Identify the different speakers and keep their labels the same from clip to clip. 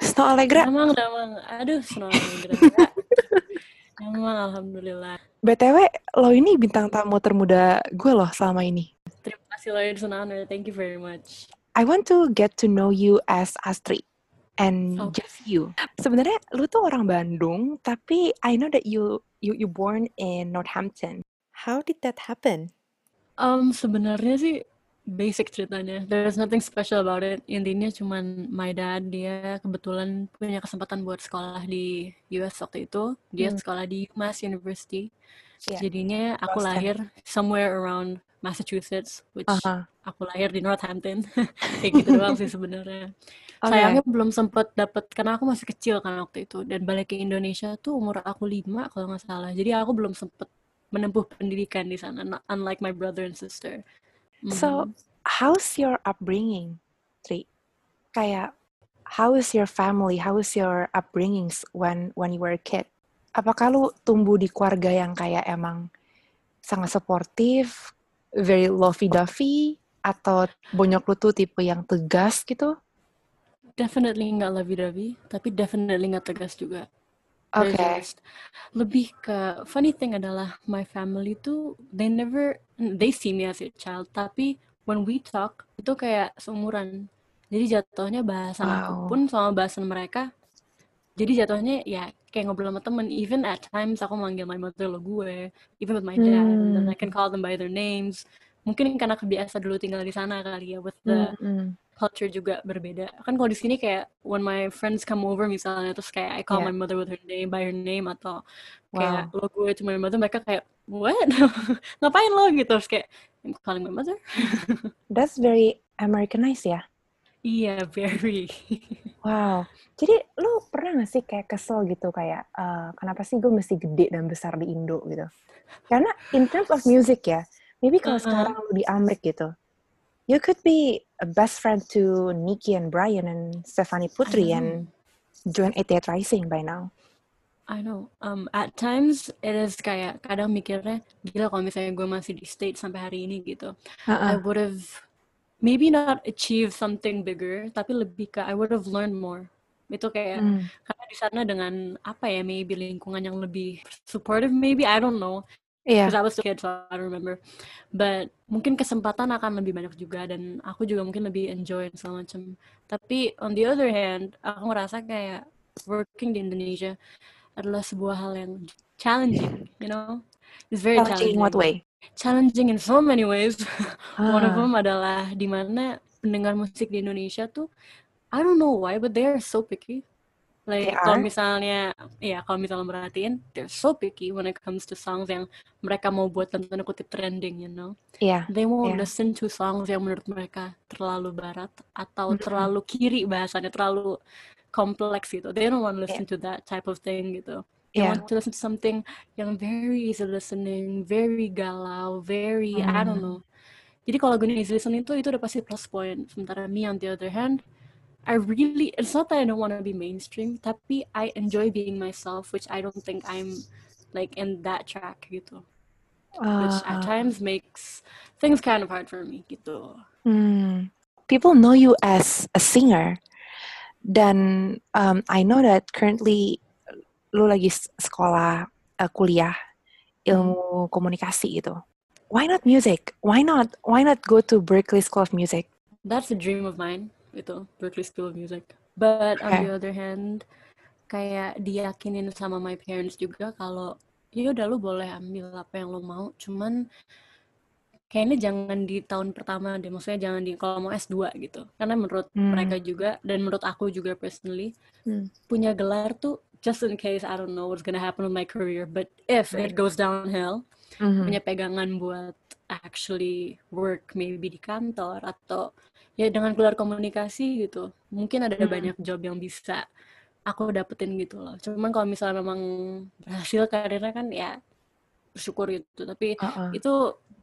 Speaker 1: Snow Allegra?
Speaker 2: Damang, damang. Aduh, Snow Allegra. damang, Alhamdulillah.
Speaker 1: BTW, lo ini bintang tamu termuda gue loh selama ini.
Speaker 2: Terima kasih lo, it's an honor. Thank you very much.
Speaker 1: I want to get to know you as Astrid and
Speaker 2: Oh.
Speaker 1: just you. Sebenarnya lu tuh orang Bandung, tapi I know that you you you born in Northampton.
Speaker 3: How did that happen?
Speaker 2: Um, sebenarnya sih basic ceritanya. There's nothing special about it. Intinya cuman my dad dia kebetulan punya kesempatan buat sekolah di US waktu itu. Dia
Speaker 1: Hmm.
Speaker 2: sekolah di UMass University.
Speaker 1: Iya.
Speaker 2: Jadinya aku
Speaker 1: Boston.
Speaker 2: lahir somewhere around Massachusetts, which
Speaker 1: Aha.
Speaker 2: aku lahir di Northampton. Kayak gitu doang sih sebenarnya.
Speaker 1: Oke.
Speaker 2: Sayangnya belum sempat dapat karena aku masih kecil kan waktu itu dan balik ke Indonesia tuh umur aku lima kalau nggak salah. Jadi aku belum sempat menempuh pendidikan di sana, unlike my brother and sister.
Speaker 1: So,
Speaker 2: Mhm.
Speaker 1: How's your upbringing, Tri? Kayak, how is your family? How is your upbringings when when you were a kid? Apakah lu tumbuh di keluarga yang kayak emang sangat suportif, very lovey-dovey, atau bonyok lu tuh tipe yang tegas gitu?
Speaker 2: definitely nggak lovey-dovey, tapi definitely nggak tegas juga.
Speaker 1: Oke.
Speaker 2: Just lebih ke funny thing adalah my family tuh they never they see me as a child tapi when we talk itu kayak seumuran jadi jatuhnya bahasan aku
Speaker 1: Wow.
Speaker 2: pun sama bahasan mereka jadi jatuhnya ya kayak ngobrol sama temen even at times aku manggil my mother lo gue even with my dad and then
Speaker 1: Hmm.
Speaker 2: I can call them by their names mungkin karena kebiasa dulu tinggal di sana kali ya with the
Speaker 1: Mm-mm.
Speaker 2: culture juga berbeda. Kan kalau di sini kayak when my friends come over misalnya terus kayak I call
Speaker 1: Yeah.
Speaker 2: my mother with her name by her name atau kayak
Speaker 1: Wow.
Speaker 2: lo gue to my mother mereka kayak what ngapain lo gitu terus kayak I'm calling my mother.
Speaker 1: That's very Americanized ya.
Speaker 2: Iya very.
Speaker 1: Wow. Jadi lu pernah gak sih kayak kesel gitu kayak eh, kenapa sih gue mesti gede dan besar di Indo gitu? Karena in terms of music ya, maybe kalau
Speaker 2: Uh-uh.
Speaker 1: sekarang lu di Amrik gitu, you could be a best friend to Nicky and Brian and Stephanie Putri
Speaker 2: I
Speaker 1: and join 88 Rising by now.
Speaker 2: I know. Um, at times it is kayak kadang mikirnya gila kalau misalnya gue masih di state sampai hari ini gitu. I
Speaker 1: Uh-uh.
Speaker 2: would have maybe not achieved something bigger, tapi lebih ke I would have learned more. Itu kayak
Speaker 1: Hmm.
Speaker 2: karena di sana dengan apa ya maybe lingkungan yang lebih supportive maybe I don't know
Speaker 1: Iya.
Speaker 2: because I was a kid so I don't remember but mungkin kesempatan akan lebih banyak juga dan aku juga mungkin lebih enjoy dan segala macam tapi on the other hand aku ngerasa kayak working di Indonesia adalah sebuah hal yang challenging you know it's very
Speaker 1: Challenging in what way?
Speaker 2: challenging in so many ways one of
Speaker 1: Ah.
Speaker 2: them adalah di mana pendengar musik di Indonesia tuh I don't know why but they are so picky like kalau misalnya ya kalau misalnya merhatiin they're so picky when it comes to songs yang mereka mau buat dalam tanda kutip trending you know
Speaker 1: Iya.
Speaker 2: they won't
Speaker 1: Yeah.
Speaker 2: listen to songs yang menurut mereka terlalu barat atau
Speaker 1: Mhm.
Speaker 2: terlalu kiri bahasanya terlalu kompleks gitu they don't want to
Speaker 1: Iya.
Speaker 2: listen to that type of thing gitu they
Speaker 1: Iya.
Speaker 2: want to listen to something yang very easy listening very galau very I don't
Speaker 1: Hmm.
Speaker 2: know jadi kalau gue easy listening tuh itu udah pasti plus point sementara me on the other hand I really it's not that I don't want to be mainstream tapi I enjoy being myself which I don't think I'm like in that track gitu which at
Speaker 1: Ah.
Speaker 2: times makes things kind of hard for me gitu
Speaker 1: Hmm. People know you as a singer. Dan um, I know that currently lu lagi sekolah uh, kuliah ilmu komunikasi gitu. Why not music? Why not why not go to Berkeley School of Music?
Speaker 2: that's a dream of mine itu Berkeley School of Music but on
Speaker 1: Okay.
Speaker 2: the other hand kayak diyakinin sama my parents juga kalau ya udah lu boleh ambil apa yang lu mau cuman kayaknya jangan di tahun pertama deh maksudnya jangan di kalau mau S2 gitu karena menurut
Speaker 1: Hmm.
Speaker 2: mereka juga dan menurut aku juga personally
Speaker 1: Hmm.
Speaker 2: punya gelar tuh just in case I don't know what's gonna happen with my career but if
Speaker 1: Right.
Speaker 2: it goes downhill
Speaker 1: Mhm.
Speaker 2: punya pegangan buat actually work maybe di kantor atau ya dengan gelar komunikasi gitu mungkin ada
Speaker 1: Hmm.
Speaker 2: banyak job yang bisa aku dapetin gitu loh. Cuman kalau misalnya memang berhasil karirnya kan ya bersyukur gitu. Tapi
Speaker 1: Uh-uh.
Speaker 2: itu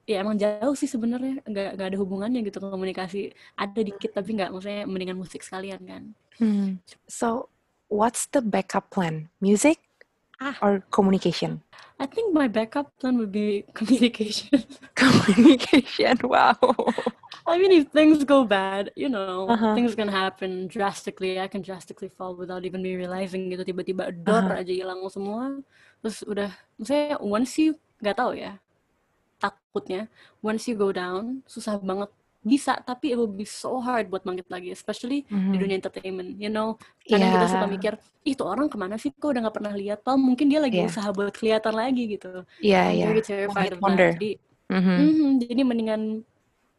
Speaker 2: ya emang jauh sih sebenarnya nggak nggak ada hubungannya gitu komunikasi ada dikit tapi nggak maksudnya mendingan musik sekalian kan
Speaker 1: Hmm. So, what's the backup plan? Music
Speaker 2: Ah.
Speaker 1: or communication?
Speaker 2: I think my backup plan would be communication
Speaker 1: communication. Wow.
Speaker 2: I mean if things go bad you know
Speaker 1: Uh-huh.
Speaker 2: things can happen drastically I can drastically fall without even me realizing gitu tiba-tiba door
Speaker 1: Uh-huh.
Speaker 2: aja hilang semua terus udah maksudnya once you nggak tahu ya takutnya once you go down susah banget bisa tapi it will be so hard buat bangkit lagi especially di
Speaker 1: Mhm.
Speaker 2: dunia entertainment you know kadang kita suka
Speaker 1: Yeah.
Speaker 2: mikir ih tuh orang ke mana sih kok udah nggak pernah lihat Padahal mungkin dia lagi
Speaker 1: Yeah.
Speaker 2: usaha buat kelihatan lagi gitu
Speaker 1: Yeah, yeah.
Speaker 2: very terrified of that jadi
Speaker 1: Mhm.
Speaker 2: mhm, jadi mendingan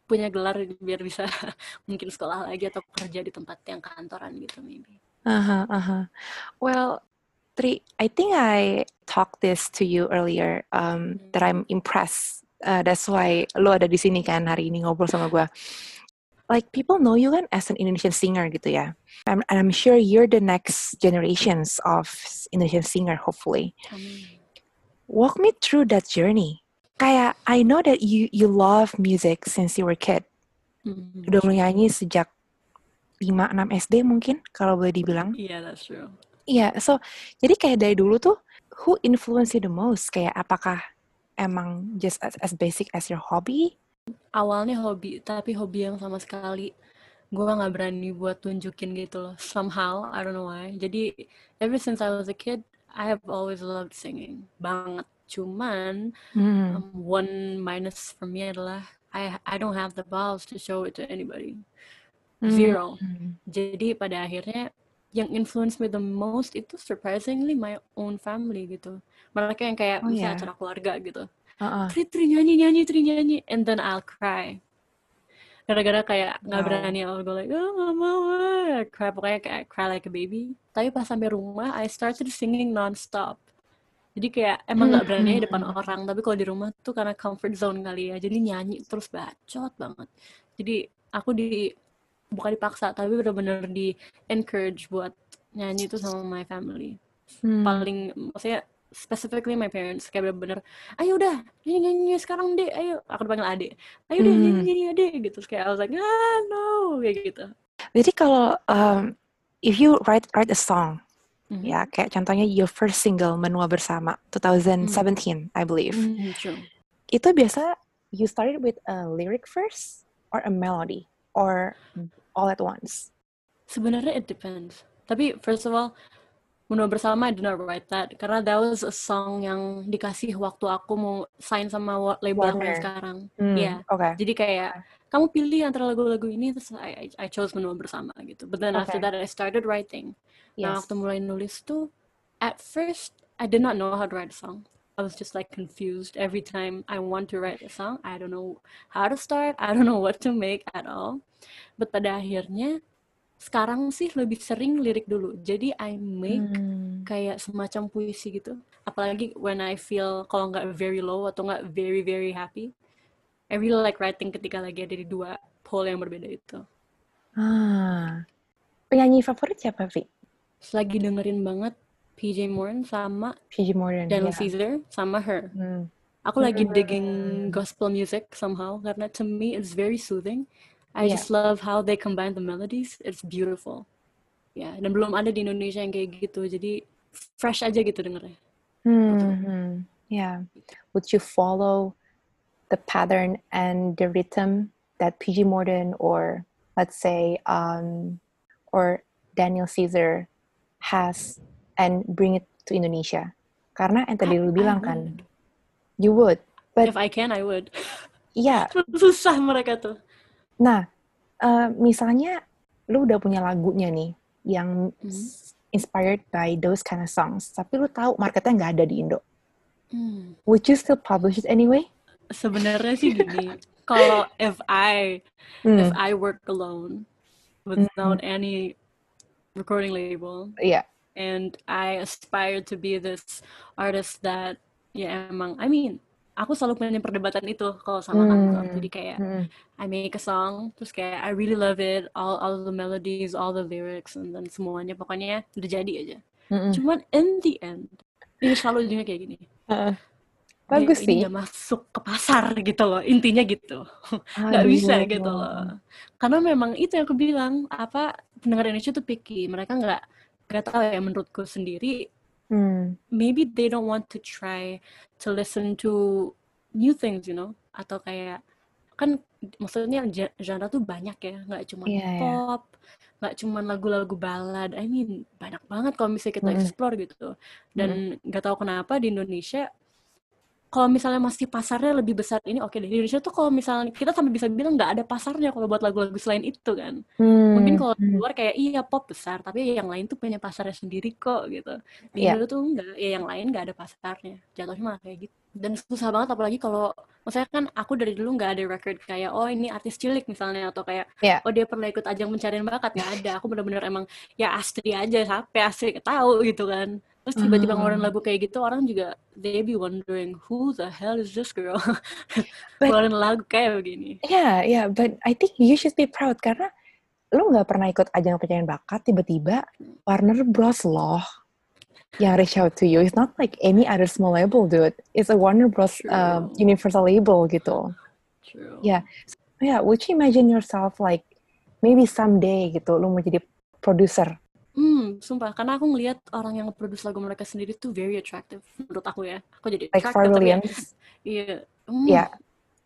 Speaker 2: punya gelar biar bisa mungkin sekolah lagi atau kerja di tempat yang kantoran gitu maybe
Speaker 1: Uh-huh, uh-huh. Well, Tri, I think I talked this to you earlier um, that I'm impressed. Uh, that's why lo ada di sini kan hari ini ngobrol sama gue. Like people know you kan as an Indonesian singer gitu ya. I'm, and I'm sure you're the next generations of Indonesian singer hopefully.
Speaker 2: Amin.
Speaker 1: Walk me through that journey. Kayak I know that you you love music since you were kid.
Speaker 2: Mhm.
Speaker 1: Udah mulai nyanyi sejak 5 6 SD mungkin kalau boleh dibilang.
Speaker 2: yeah that's true
Speaker 1: Iya, so jadi kayak dari dulu tuh who influence you the most? Kayak apakah emang just as, as basic as your hobby?
Speaker 2: awalnya hobi tapi hobi yang sama sekali. Gue nggak berani buat tunjukin gitu loh. Somehow I don't know why. Jadi ever since I was a kid I have always loved singing. Banget. Cuman
Speaker 1: Hmm.
Speaker 2: um, one minus for me adalah I I don't have the balls to show it to anybody. Zero.
Speaker 1: Hmm.
Speaker 2: jadi pada akhirnya yang influence me the most itu surprisingly my own family gitu mereka yang kayak
Speaker 1: Oh,
Speaker 2: misalnya
Speaker 1: ya?
Speaker 2: acara keluarga gitu
Speaker 1: Uh-uh.
Speaker 2: Tri Tri nyanyi nyanyi Tri nyanyi and then I'll cry gara-gara kayak nggak
Speaker 1: Wow.
Speaker 2: berani I'll go like oh nggak mau ah." cry pokoknya kayak cry like a baby tapi pas sampai rumah I started singing non-stop jadi kayak emang nggak berani
Speaker 1: Hmm.
Speaker 2: depan orang tapi kalau di rumah tuh karena comfort zone kali ya jadi nyanyi terus bacot banget jadi aku di bukan dipaksa tapi benar-benar di encourage buat nyanyi itu sama my family
Speaker 1: Hmm.
Speaker 2: paling maksudnya specifically my parents kayak bener-bener ayo udah nyanyi nyanyi sekarang deh ayo aku dipanggil ade ayo deh nyanyi
Speaker 1: Hmm.
Speaker 2: nyanyi ade gitu Terus kayak I was like ah no kayak gitu
Speaker 1: Jadi kalau um, if you write write a song,
Speaker 2: Mhm.
Speaker 1: ya kayak contohnya your first single Menua Bersama 2017, I believe.
Speaker 2: Mhm, true
Speaker 1: Itu biasa you started with a lyric first or a melody or all at once.
Speaker 2: sebenarnya it depends tapi first of all Menua Bersama I did not write that karena that was a song yang dikasih waktu aku mau sign sama label aku yang
Speaker 1: Warner.
Speaker 2: sekarang
Speaker 1: Hmm,
Speaker 2: Iya.
Speaker 1: Oke.
Speaker 2: Jadi kayak kamu pilih antara lagu-lagu ini terus I, I, I chose menua bersama gitu. But then after
Speaker 1: Okay.
Speaker 2: that I started writing. Nah
Speaker 1: Yes.
Speaker 2: waktu mulai nulis tuh at first I did not know how to write a song. I was just like confused every time I want to write a song. I don't know how to start. I don't know what to make at all. But pada akhirnya sekarang sih lebih sering lirik dulu. Jadi I make
Speaker 1: Hmm.
Speaker 2: kayak semacam puisi gitu. Apalagi when I feel kalau nggak very low atau nggak very very happy. I really like writing ketika lagi ada di dua pole yang berbeda itu.
Speaker 1: Ah. Penyanyi favorit siapa, Vi?
Speaker 2: Terus lagi dengerin banget PJ Morton sama
Speaker 1: PG Morton.
Speaker 2: Daniel
Speaker 1: ya.
Speaker 2: Caesar sama her.
Speaker 1: Hmm.
Speaker 2: Aku lagi digging gospel music somehow karena to me it's very soothing. I
Speaker 1: Yeah.
Speaker 2: just love how they combine the melodies. It's beautiful. Ya, dan belum ada di Indonesia yang kayak gitu. Jadi fresh aja gitu dengernya.
Speaker 1: Hmm. Yeah. Would you follow the pattern and the rhythm that PG Morton or let's say um, or Daniel Caesar has and bring it to Indonesia? Karena yang tadi lu bilang kan, you would. But
Speaker 2: If I can, I would.
Speaker 1: iya,
Speaker 2: Susah mereka tuh.
Speaker 1: nah eh, misalnya lu udah punya lagunya nih yang s- inspired by those kind of songs, tapi lu tahu marketnya nggak ada di Indo.
Speaker 2: Hmm.
Speaker 1: Would you still publish it anyway?
Speaker 2: Sebenarnya sih gini, kalau if I if
Speaker 1: Hmm,
Speaker 2: I work alone without any recording label
Speaker 1: Iya.
Speaker 2: And I aspire to be this artist that ya emang I mean aku selalu punya perdebatan itu kalau sama kantor.
Speaker 1: Hmm.
Speaker 2: Jadi kayak
Speaker 1: Mm-mm.
Speaker 2: I make a song, terus kayak I really love it, all all the melodies, all the lyrics, and then semuanya pokoknya udah jadi aja.
Speaker 1: Mm-mm.
Speaker 2: Cuman in the end, ini selalu ujungnya kayak gini. Dia
Speaker 1: Bagus
Speaker 2: ini
Speaker 1: sih.
Speaker 2: gak masuk ke pasar gitu loh, intinya gitu. Nggak bisa gitu loh. Karena memang itu yang aku bilang, apa pendengar Indonesia tuh picky. Mereka nggak nggak tahu ya menurutku sendiri.
Speaker 1: Hmm.
Speaker 2: Maybe they don't want to try to listen to new things, you know? Atau kayak kan maksudnya genre tuh banyak ya, nggak cuma
Speaker 1: Iya, iya.
Speaker 2: pop, nggak cuma lagu-lagu balad. I mean banyak banget kalau misalnya kita
Speaker 1: Mm-mm.
Speaker 2: explore gitu. Dan nggak tahu kenapa di Indonesia kalau misalnya masih pasarnya lebih besar ini oke deh di Indonesia tuh kalau misalnya kita sampai bisa bilang nggak ada pasarnya kalau buat lagu-lagu selain itu kan mungkin
Speaker 1: Hmm.
Speaker 2: kalau di
Speaker 1: Hmm.
Speaker 2: luar kayak iya pop besar tapi yang lain tuh punya pasarnya sendiri kok gitu di
Speaker 1: Iya.
Speaker 2: Indo tuh enggak ya yang lain nggak ada pasarnya jatuhnya malah kayak gitu dan susah banget apalagi kalau maksudnya kan aku dari dulu nggak ada record kayak oh ini artis cilik misalnya atau kayak
Speaker 1: Iya.
Speaker 2: oh dia pernah ikut ajang pencarian bakat nggak ada aku bener-bener emang ya Astri aja sampai Astri tahu gitu kan terus tiba-tiba ngeluarin
Speaker 1: Ah.
Speaker 2: lagu kayak gitu orang juga they be wondering who the hell is this girl
Speaker 1: But-
Speaker 2: ngeluarin lagu kayak begini
Speaker 1: Yeah, yeah, but I think you should be proud karena lu nggak pernah ikut ajang pencarian bakat, tiba-tiba Warner Bros loh yang reach out to you. It's not like any other small label, dude. It's a Warner Bros um, universal label gitu.
Speaker 2: True.
Speaker 1: Yeah. Yeah, would you imagine yourself like maybe someday gitu, lu mau jadi produser?
Speaker 2: Sumpah. Karena aku ngelihat orang yang nge-produce lagu mereka sendiri tuh very attractive menurut aku ya. Aku jadi
Speaker 1: Like
Speaker 2: tapi ya,
Speaker 1: Williams?
Speaker 2: iya.
Speaker 1: Yeah,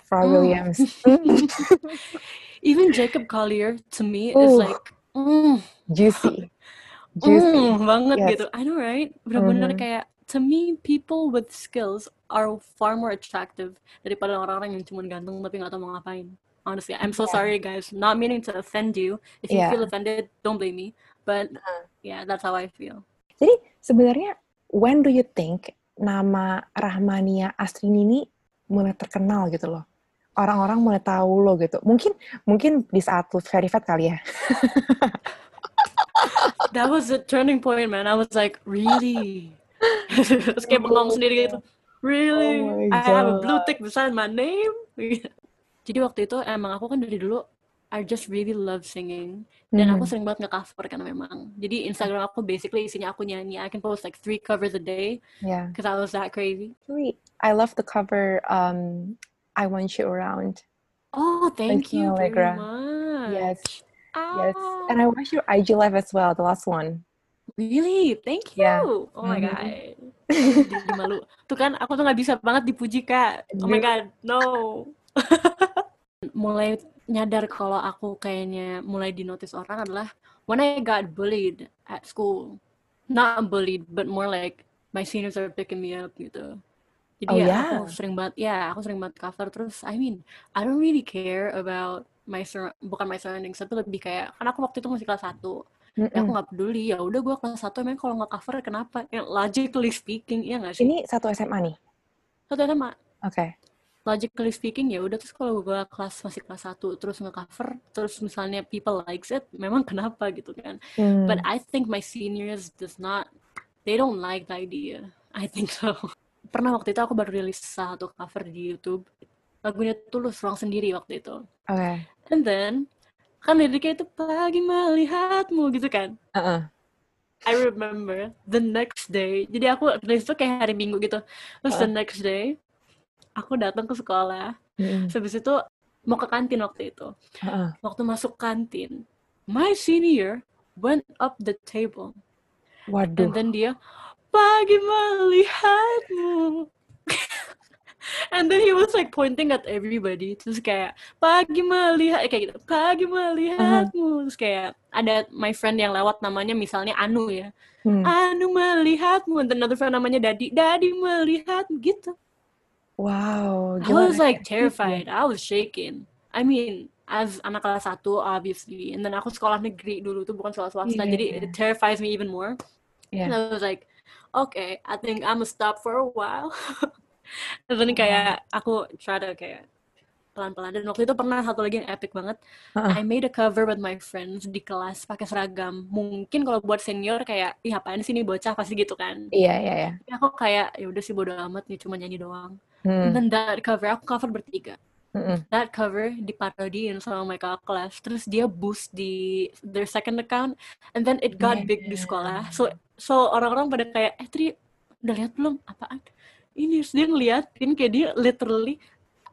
Speaker 1: Pharrell
Speaker 2: Mm.
Speaker 1: Williams.
Speaker 2: Even Jacob Collier to me is
Speaker 1: Uh.
Speaker 2: like mm,
Speaker 1: Juicy. Juicy.
Speaker 2: mm, banget
Speaker 1: Yes.
Speaker 2: gitu. I know right? Bener-bener
Speaker 1: Mhm.
Speaker 2: kayak to me people with skills are far more attractive daripada orang-orang yang cuma ganteng tapi nggak tahu mau ngapain. Honestly, I'm so
Speaker 1: Yeah.
Speaker 2: sorry guys. Not meaning to offend you. If you
Speaker 1: Yeah.
Speaker 2: feel offended, don't blame me. But
Speaker 1: Uh.
Speaker 2: yeah, that's how I feel.
Speaker 1: Jadi sebenarnya when do you think nama Rahmania Astrini ini mulai terkenal gitu loh? Orang-orang mulai tahu lo gitu. Mungkin mungkin di saat lu very fat kali ya.
Speaker 2: That was a turning point, man. I was like, really? Terus kayak bengong sendiri gitu. Really?
Speaker 1: Oh
Speaker 2: I have a blue tick beside my name? Jadi waktu itu emang aku kan dari dulu I just really love singing dan aku
Speaker 1: Mhm.
Speaker 2: sering banget nge-cover kan memang. Jadi Instagram aku basically isinya aku nyanyi. I can post like three covers a day
Speaker 1: Yeah.
Speaker 2: because I was that crazy.
Speaker 1: Sweet. I love the cover um I Want You Around.
Speaker 2: Oh, thank
Speaker 1: Christina
Speaker 2: you very
Speaker 1: Allegra.
Speaker 2: much.
Speaker 1: Yes. Yes.
Speaker 2: Ah,
Speaker 1: And I watched your IG live as well, the last one.
Speaker 2: Really? Thank you.
Speaker 1: Yeah.
Speaker 2: Oh my
Speaker 1: Mhm.
Speaker 2: god. Jadi malu. Tuh kan aku tuh nggak bisa banget dipuji kak. Oh my
Speaker 1: Really?
Speaker 2: god, no. mulai nyadar kalau aku kayaknya mulai dinotis orang adalah when I got bullied at school. Not bullied, but more like my seniors are picking me up gitu. Jadi
Speaker 1: Oh,
Speaker 2: ya
Speaker 1: yeah.
Speaker 2: aku sering banget, ya aku sering banget cover terus. I mean, I don't really care about my sur- bukan my surroundings, tapi lebih kayak kan aku waktu itu masih kelas 1 ya aku
Speaker 1: Mm-mm.
Speaker 2: nggak peduli ya udah gue kelas satu emang kalau nggak cover kenapa ya, logically speaking iya nggak sih
Speaker 1: Ini satu SMA nih.
Speaker 2: satu sama
Speaker 1: Oke.
Speaker 2: Logically speaking ya udah terus kalau gue kelas masih kelas satu terus nggak cover terus misalnya people likes it memang kenapa gitu kan
Speaker 1: Hmm.
Speaker 2: but I think my seniors does not they don't like the idea I think so pernah waktu itu aku baru rilis satu cover di YouTube lagunya Tulus ruang sendiri waktu itu
Speaker 1: Oke.
Speaker 2: and then kan liriknya itu pagi melihatmu gitu kan
Speaker 1: Uh-uh.
Speaker 2: I remember the next day. Jadi aku rilis tuh kayak hari Minggu gitu. Terus the next day aku datang ke sekolah.
Speaker 1: Mm-mm.
Speaker 2: Habis itu mau ke kantin waktu itu.
Speaker 1: Uh-uh.
Speaker 2: Waktu masuk kantin, my senior went up the table
Speaker 1: Waduh.
Speaker 2: and then dia pagi melihatmu. And then he was like pointing at everybody. Terus kayak pagi melihat kayak gitu. Pagi melihatmu. Terus kayak ada my friend yang lewat namanya misalnya Anu ya.
Speaker 1: Hmm.
Speaker 2: Anu melihatmu. And then another friend namanya Dadi. Dadi melihat gitu.
Speaker 1: Wow.
Speaker 2: I was like
Speaker 1: ya.
Speaker 2: terrified. I was shaking. I mean, as anak kelas 1 obviously. And then aku sekolah negeri dulu tuh bukan sekolah swasta.
Speaker 1: Iya,
Speaker 2: Jadi
Speaker 1: iya.
Speaker 2: it terrifies me even more.
Speaker 1: Yeah.
Speaker 2: And I was like, okay, I think I'm gonna stop for a while. And then kayak aku try to kayak pelan-pelan. Dan waktu itu pernah satu lagi yang epic banget.
Speaker 1: Uh-uh.
Speaker 2: I made a cover with my friends di kelas pakai seragam. Mungkin kalau buat senior kayak, ih apaan sih nih bocah pasti gitu kan.
Speaker 1: Iya, iya, iya.
Speaker 2: Tapi aku kayak ya udah sih bodo amat nih cuma nyanyi doang.
Speaker 1: Hmm.
Speaker 2: And then that cover, aku cover bertiga.
Speaker 1: Mm-mm.
Speaker 2: That cover diparodiin sama kakak kelas. Terus dia boost di their second account, and then it got big di sekolah. So so orang-orang pada kayak, eh Tri, udah lihat belum? Apaan? Ini terus dia ngeliatin kayak dia literally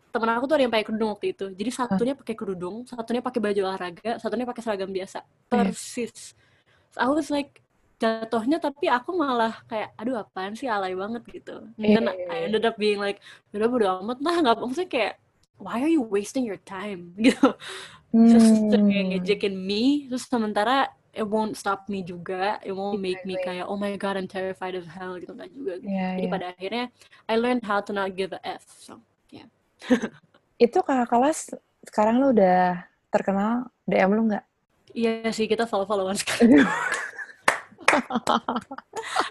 Speaker 2: temen aku tuh ada yang pakai kerudung waktu itu. Jadi satunya pakai kerudung, satunya pakai baju olahraga, satunya pakai seragam biasa. Persis. So, I was like jatuhnya tapi aku malah kayak aduh apaan sih alay banget gitu. And then I ended up being like udah bodo amat lah nggak maksudnya kayak why are you wasting your time gitu. Terus kayak
Speaker 1: Hmm.
Speaker 2: ngejekin me terus sementara it won't stop me juga. It won't make me kayak oh my god I'm terrified of hell gitu nggak juga. Gitu.
Speaker 1: Iya,
Speaker 2: Jadi
Speaker 1: iya.
Speaker 2: pada akhirnya I learned how to not give a f. So yeah.
Speaker 1: Itu kakak kelas sekarang lu udah terkenal DM lu nggak?
Speaker 2: Iya sih kita follow-followan sekarang.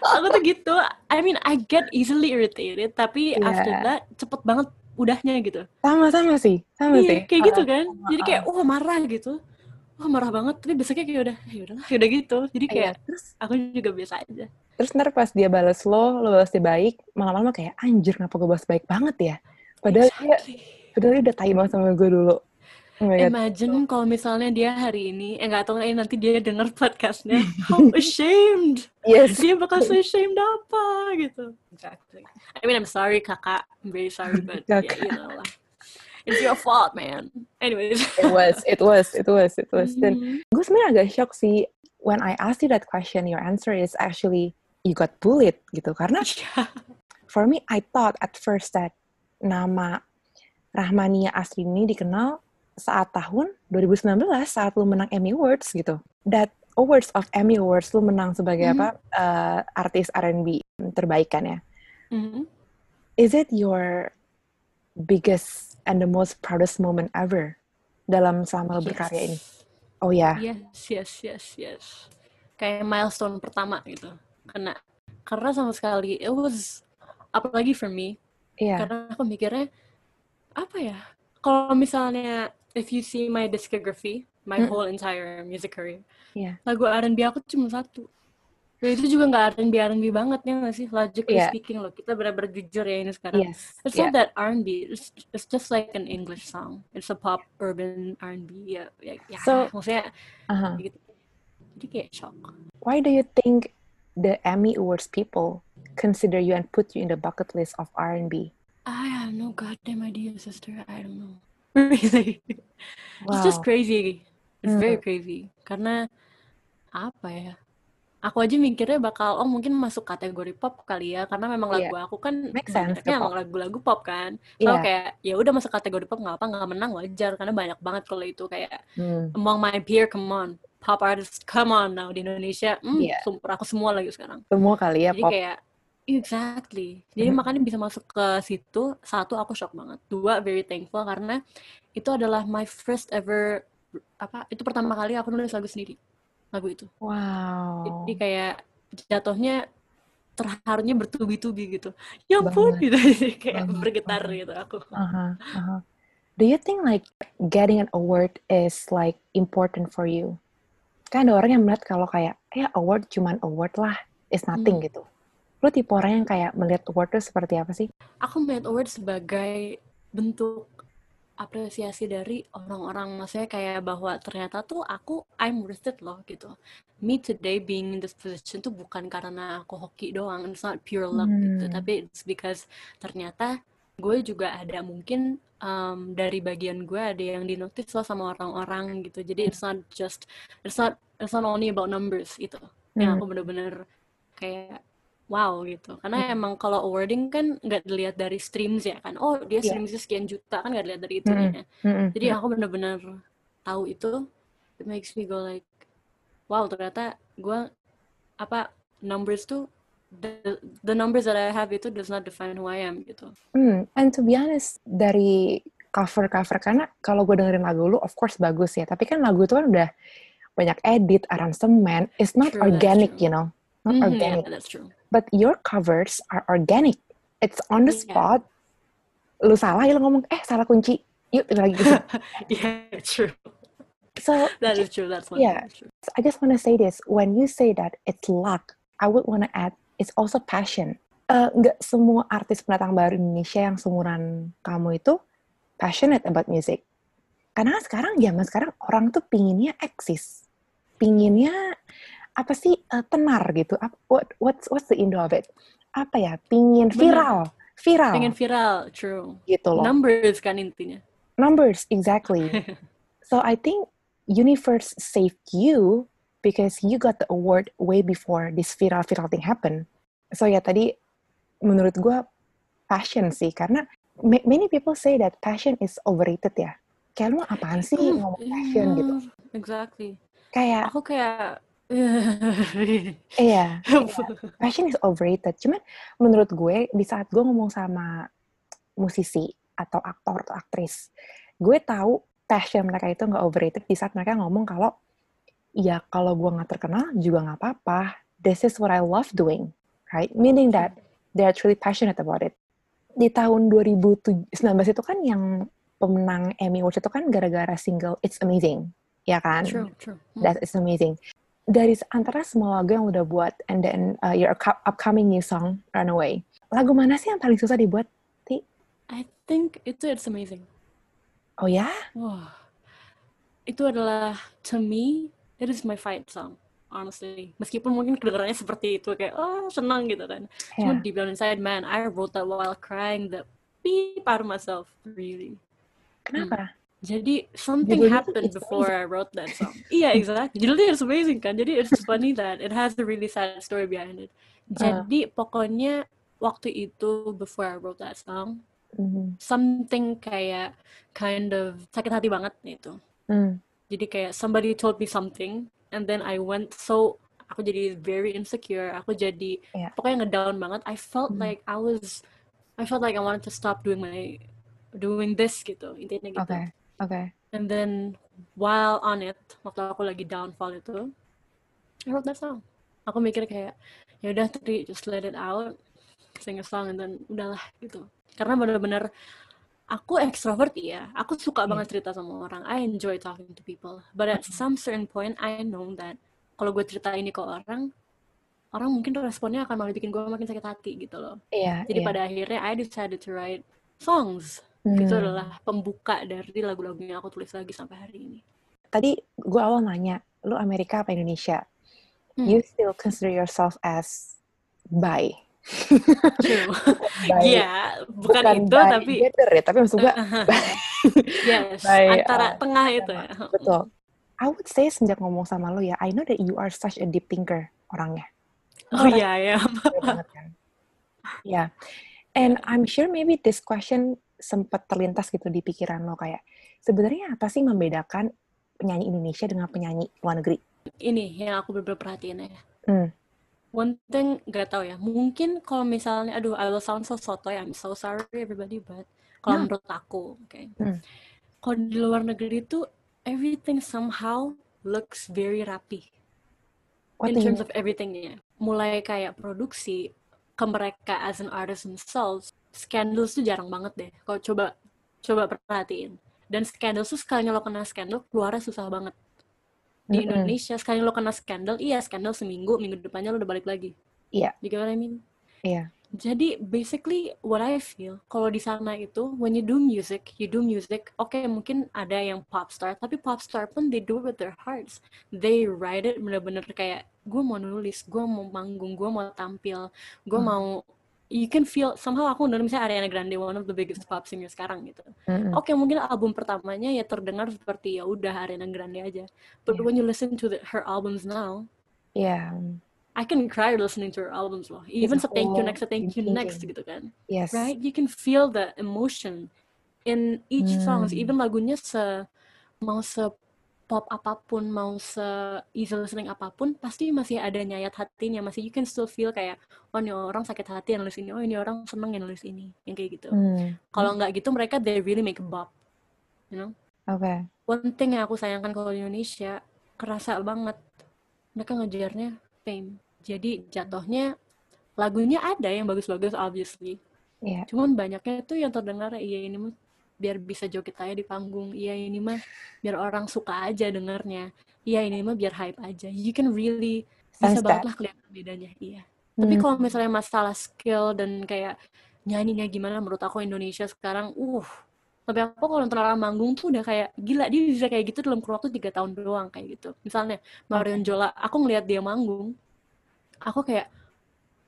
Speaker 2: aku tuh gitu. I mean I get easily irritated tapi
Speaker 1: Iya.
Speaker 2: after that cepet banget udahnya gitu.
Speaker 1: Sama-sama sih, sama
Speaker 2: Iya
Speaker 1: sih.
Speaker 2: kayak gitu kan. Jadi kayak wah marah gitu. Wah marah banget tapi besoknya kayak udah ya udahlah ya udah gitu. Jadi
Speaker 1: Iya,
Speaker 2: kayak
Speaker 1: terus
Speaker 2: aku juga biasa aja.
Speaker 1: terus ntar pas dia balas lo, lo balas dia baik, malam-malam kayak anjir kenapa gue balas baik banget ya? Padahal dia,
Speaker 2: Exactly.
Speaker 1: padahal dia udah tai banget sama gue dulu. Oh.
Speaker 2: Imagine kalau misalnya dia hari ini, eh nggak tahu eh, nanti dia denger podcastnya, how ashamed.
Speaker 1: Yes.
Speaker 2: Dia bakal so ashamed apa gitu. Exactly. I mean, I'm sorry kakak. I'm very sorry, but yeah,
Speaker 1: Kakak.
Speaker 2: you know lah. It's your fault, man. Anyways.
Speaker 1: It was, it was, it was, it was. Dan
Speaker 2: Mhm.
Speaker 1: gue sebenarnya agak shock sih when I asked you that question, your answer is actually you got bullied gitu. Karena for me, I thought at first that nama Rahmania Asri ini dikenal saat tahun 2019 saat lu menang Emmy Awards gitu. That awards of Emmy Awards lu menang sebagai
Speaker 2: Mhm.
Speaker 1: apa eh, artis R&B terbaik kan ya.
Speaker 2: Mhm.
Speaker 1: Is it your biggest and the most proudest moment ever dalam selama lu berkarya ini?
Speaker 2: Yes.
Speaker 1: Oh ya.
Speaker 2: Yes, yes, yes, yes. Kayak milestone pertama gitu. Karena karena sama sekali it was apalagi for me
Speaker 1: Iya.
Speaker 2: karena aku mikirnya apa ya kalau misalnya if you see my discography my
Speaker 1: Mm.
Speaker 2: whole entire music career
Speaker 1: Iya.
Speaker 2: lagu R&B aku cuma satu dan itu juga nggak R&B R&B banget ya nggak sih logically
Speaker 1: Iya.
Speaker 2: speaking loh kita benar-benar jujur ya ini sekarang
Speaker 1: Yes.
Speaker 2: it's
Speaker 1: yeah.
Speaker 2: not that R&B it's, it's just like an English song it's a pop urban R&B ya ya, ya
Speaker 1: So-
Speaker 2: maksudnya
Speaker 1: Uh-huh.
Speaker 2: gitu jadi kayak shock
Speaker 1: Why do you think the Emmy Awards people consider you and put you in the bucket list of R&B?
Speaker 2: I have no goddamn idea sister I don't know really It's just
Speaker 1: Wow.
Speaker 2: crazy. It's
Speaker 1: Hmm.
Speaker 2: very crazy. Karena apa ya? Aku aja mikirnya bakal oh mungkin masuk kategori pop kali ya karena memang
Speaker 1: Iya.
Speaker 2: lagu aku kan
Speaker 1: Make sense,
Speaker 2: banyaknya
Speaker 1: ke
Speaker 2: emang lagu-lagu pop kan. So
Speaker 1: Iya.
Speaker 2: kayak ya udah masuk kategori pop nggak apa nggak menang wajar karena banyak banget kalau itu kayak
Speaker 1: Hmm.
Speaker 2: among my peer come on pop artist come on now di Indonesia hmm,
Speaker 1: Iya.
Speaker 2: sumpah aku semua lagi sekarang.
Speaker 1: Semua kali ya
Speaker 2: Jadi
Speaker 1: pop.
Speaker 2: kayak exactly. Jadi
Speaker 1: Mhm.
Speaker 2: makanya bisa masuk ke situ. Satu aku shock banget. Dua very thankful karena itu adalah my first ever apa? Itu pertama kali aku nulis lagu sendiri. Lagu itu.
Speaker 1: Wow.
Speaker 2: Jadi kayak jatuhnya terharunya bertubi-tubi gitu. Ya ampun gitu. Jadi kayak
Speaker 1: Banget,
Speaker 2: bergetar gitu aku.
Speaker 1: Uh-huh, uh-huh. Do you think like getting an award is like important for you? Kan ada orang yang melihat kalau kayak ya award cuman award lah, is nothing
Speaker 2: Hmm.
Speaker 1: gitu. Lu tipe orang yang kayak melihat award itu seperti apa sih?
Speaker 2: Aku melihat award sebagai bentuk apresiasi dari orang-orang maksudnya kayak bahwa ternyata tuh aku I'm worth it loh gitu. Me today being in this position tuh bukan karena aku hoki doang, it's not pure luck gitu,
Speaker 1: Hmm.
Speaker 2: tapi it's because ternyata gue juga ada mungkin um, dari bagian gue ada yang dinotis loh sama orang-orang gitu. Jadi it's not just it's not it's not only about numbers gitu. Yang
Speaker 1: Hmm.
Speaker 2: aku bener-bener kayak wow gitu. Karena emang kalau awarding kan nggak dilihat dari streams ya kan. Oh dia
Speaker 1: Iya.
Speaker 2: streamsnya sekian juta kan nggak dilihat dari itu
Speaker 1: Mm-mm. Mm-mm.
Speaker 2: jadi aku bener-bener tahu itu it makes me go like wow ternyata gue apa numbers tuh the, the numbers that I have itu does not define who I am gitu.
Speaker 1: Hmm, and to be honest, dari cover-cover, karena kalau gue dengerin lagu lu, of course bagus ya, tapi kan lagu itu kan udah banyak edit, aransemen, it's not
Speaker 2: True,
Speaker 1: organic, you know, not
Speaker 2: Mhm,
Speaker 1: organic.
Speaker 2: yeah, that's true
Speaker 1: But your covers are organic. It's on the spot. Lu salah, ya lu ngomong, eh salah kunci. Yuk, lagi gitu.
Speaker 2: yeah true
Speaker 1: So,
Speaker 2: that is true that's one
Speaker 1: Yeah.
Speaker 2: true.
Speaker 1: I just want to say this. When you say that it's luck, I would want to add, it's also passion. eh, nggak semua artis pendatang baru Indonesia yang seumuran kamu itu passionate about music. Karena sekarang zaman sekarang orang tuh pinginnya eksis, pinginnya apa sih uh, tenar gitu. What what's what's the Indo of it? Apa ya? Pingin viral, viral.
Speaker 2: Pengen viral, true.
Speaker 1: Gitu loh.
Speaker 2: Numbers kan intinya.
Speaker 1: Numbers, exactly. so I think universe saved you because you got the award way before this viral viral thing happen. So ya tadi menurut gue passion sih karena many people say that passion is overrated ya. Kayak lu apaan sih hmm, ngomong passion yeah, gitu?
Speaker 2: Exactly.
Speaker 1: Kayak
Speaker 2: aku kayak
Speaker 1: iya, passion is overrated. Cuman menurut gue di saat gue ngomong sama musisi atau aktor atau aktris, gue tahu passion mereka itu nggak overrated di saat mereka ngomong kalau ya kalau gue nggak terkenal juga nggak apa-apa. This is what I love doing, right? Meaning that they're truly passionate about it. Di tahun 2019 itu kan yang pemenang Emmy Awards itu kan gara-gara single It's Amazing, ya kan?
Speaker 2: True, true.
Speaker 1: Hmm. That is amazing. Dari antara semua lagu yang udah buat, and then uh, your upcoming new song, Runaway. Lagu mana sih yang paling susah dibuat, Ti?
Speaker 2: I think itu It's Amazing.
Speaker 1: Oh ya?
Speaker 2: Wah. Itu adalah, to me, it is my fight song honestly meskipun mungkin kedengarannya seperti itu kayak oh senang gitu kan yeah. cuma deep down inside man I wrote that while crying the beep out of myself really
Speaker 1: kenapa hmm.
Speaker 2: Jadi something Judulnya happened before I wrote that song. Iya, yeah, exactly. Judulnya it's amazing kan. Jadi it's funny that it has a really sad story behind it. Uh. Jadi uh. pokoknya waktu itu before I wrote that song, mm-hmm. something kayak kind of sakit hati banget itu. Mm jadi kayak somebody told me something and then I went so aku jadi very insecure aku jadi yeah. pokoknya ngedown banget I felt mm. like I was I felt like I wanted to stop doing my doing this gitu intinya gitu
Speaker 1: okay okay
Speaker 2: and then while on it waktu aku lagi downfall itu I wrote that song. Aku mikir kayak ya udah tadi just let it out sing a song and then udahlah gitu. Karena benar-benar aku extrovert ya aku suka yeah. banget cerita sama orang. I enjoy talking to people. But at some certain point I know that kalau gue cerita ini ke orang orang mungkin responnya akan malah bikin gue makin sakit hati gitu loh.
Speaker 1: Yeah,
Speaker 2: jadi
Speaker 1: yeah.
Speaker 2: pada akhirnya I decided to write songs hmm. itu adalah pembuka dari lagu-lagu yang aku tulis lagi sampai hari ini
Speaker 1: tadi gue awal nanya lu Amerika apa Indonesia hmm. you still consider yourself as bi
Speaker 2: Iya, bukan, bukan itu tapi
Speaker 1: gender ya, tapi maksud gue
Speaker 2: yes, by, antara uh, tengah itu ya.
Speaker 1: Betul. I would say sejak ngomong sama lo ya, I know that you are such a deep thinker orangnya.
Speaker 2: Oh iya ya.
Speaker 1: Ya. And I'm sure maybe this question sempat terlintas gitu di pikiran lo kayak sebenarnya apa sih membedakan penyanyi Indonesia dengan penyanyi luar negeri?
Speaker 2: Ini yang aku bener-bener perhatiin ya. Hmm one thing gak tau ya mungkin kalau misalnya aduh I will sound so sotoy I'm so sorry everybody but kalau no. menurut aku oke okay. hmm. kalau di luar negeri itu everything somehow looks very rapi What in terms of everything ya mulai kayak produksi ke mereka as an artist themselves scandals tuh jarang banget deh kalau coba coba perhatiin dan scandal tuh sekalinya lo kena scandal keluarnya susah banget di mm-hmm. Indonesia sekali lo kena skandal iya skandal seminggu minggu depannya lo udah balik lagi
Speaker 1: iya
Speaker 2: yeah. you get what I mean
Speaker 1: iya yeah.
Speaker 2: jadi basically what I feel kalau di sana itu when you do music you do music oke okay, mungkin ada yang pop star tapi pop star pun they do it with their hearts they write it bener-bener kayak gue mau nulis gue mau manggung gue mau tampil gue hmm. mau you can feel somehow aku udah misalnya Ariana Grande one of the biggest pop singer sekarang gitu. Mm-hmm. Oke okay, mungkin album pertamanya ya terdengar seperti ya udah Ariana Grande aja. But yeah. when you listen to the, her albums now,
Speaker 1: yeah,
Speaker 2: I can cry listening to her albums loh. Even sa thank you next, thank you next gitu kan.
Speaker 1: Yes.
Speaker 2: Right? You can feel the emotion in each mm. songs. Even lagunya se mau se pop apa pun mau se easy listening apa pun pasti masih ada nyayat hatinya masih you can still feel kayak oh ini orang sakit hati yang nulis ini oh ini orang seneng yang nulis ini yang kayak gitu hmm. kalau nggak gitu mereka they really make a bop you know
Speaker 1: oke okay.
Speaker 2: one thing yang aku sayangkan kalau di Indonesia kerasa banget mereka ngejarnya fame jadi jatuhnya lagunya ada yang bagus-bagus obviously
Speaker 1: yeah.
Speaker 2: cuman banyaknya tuh yang terdengar iya ini biar bisa joget aja di panggung iya ini mah biar orang suka aja dengernya iya ini mah biar hype aja you can really bisa banget lah kelihatan bedanya iya Tapi
Speaker 1: Hmm.
Speaker 2: kalau misalnya masalah skill dan kayak nyanyinya gimana, menurut aku Indonesia sekarang, uh, tapi aku kalau nonton orang manggung tuh udah kayak gila dia bisa kayak gitu dalam waktu tiga tahun doang kayak gitu. Misalnya Marion Jola, aku ngelihat dia manggung, aku kayak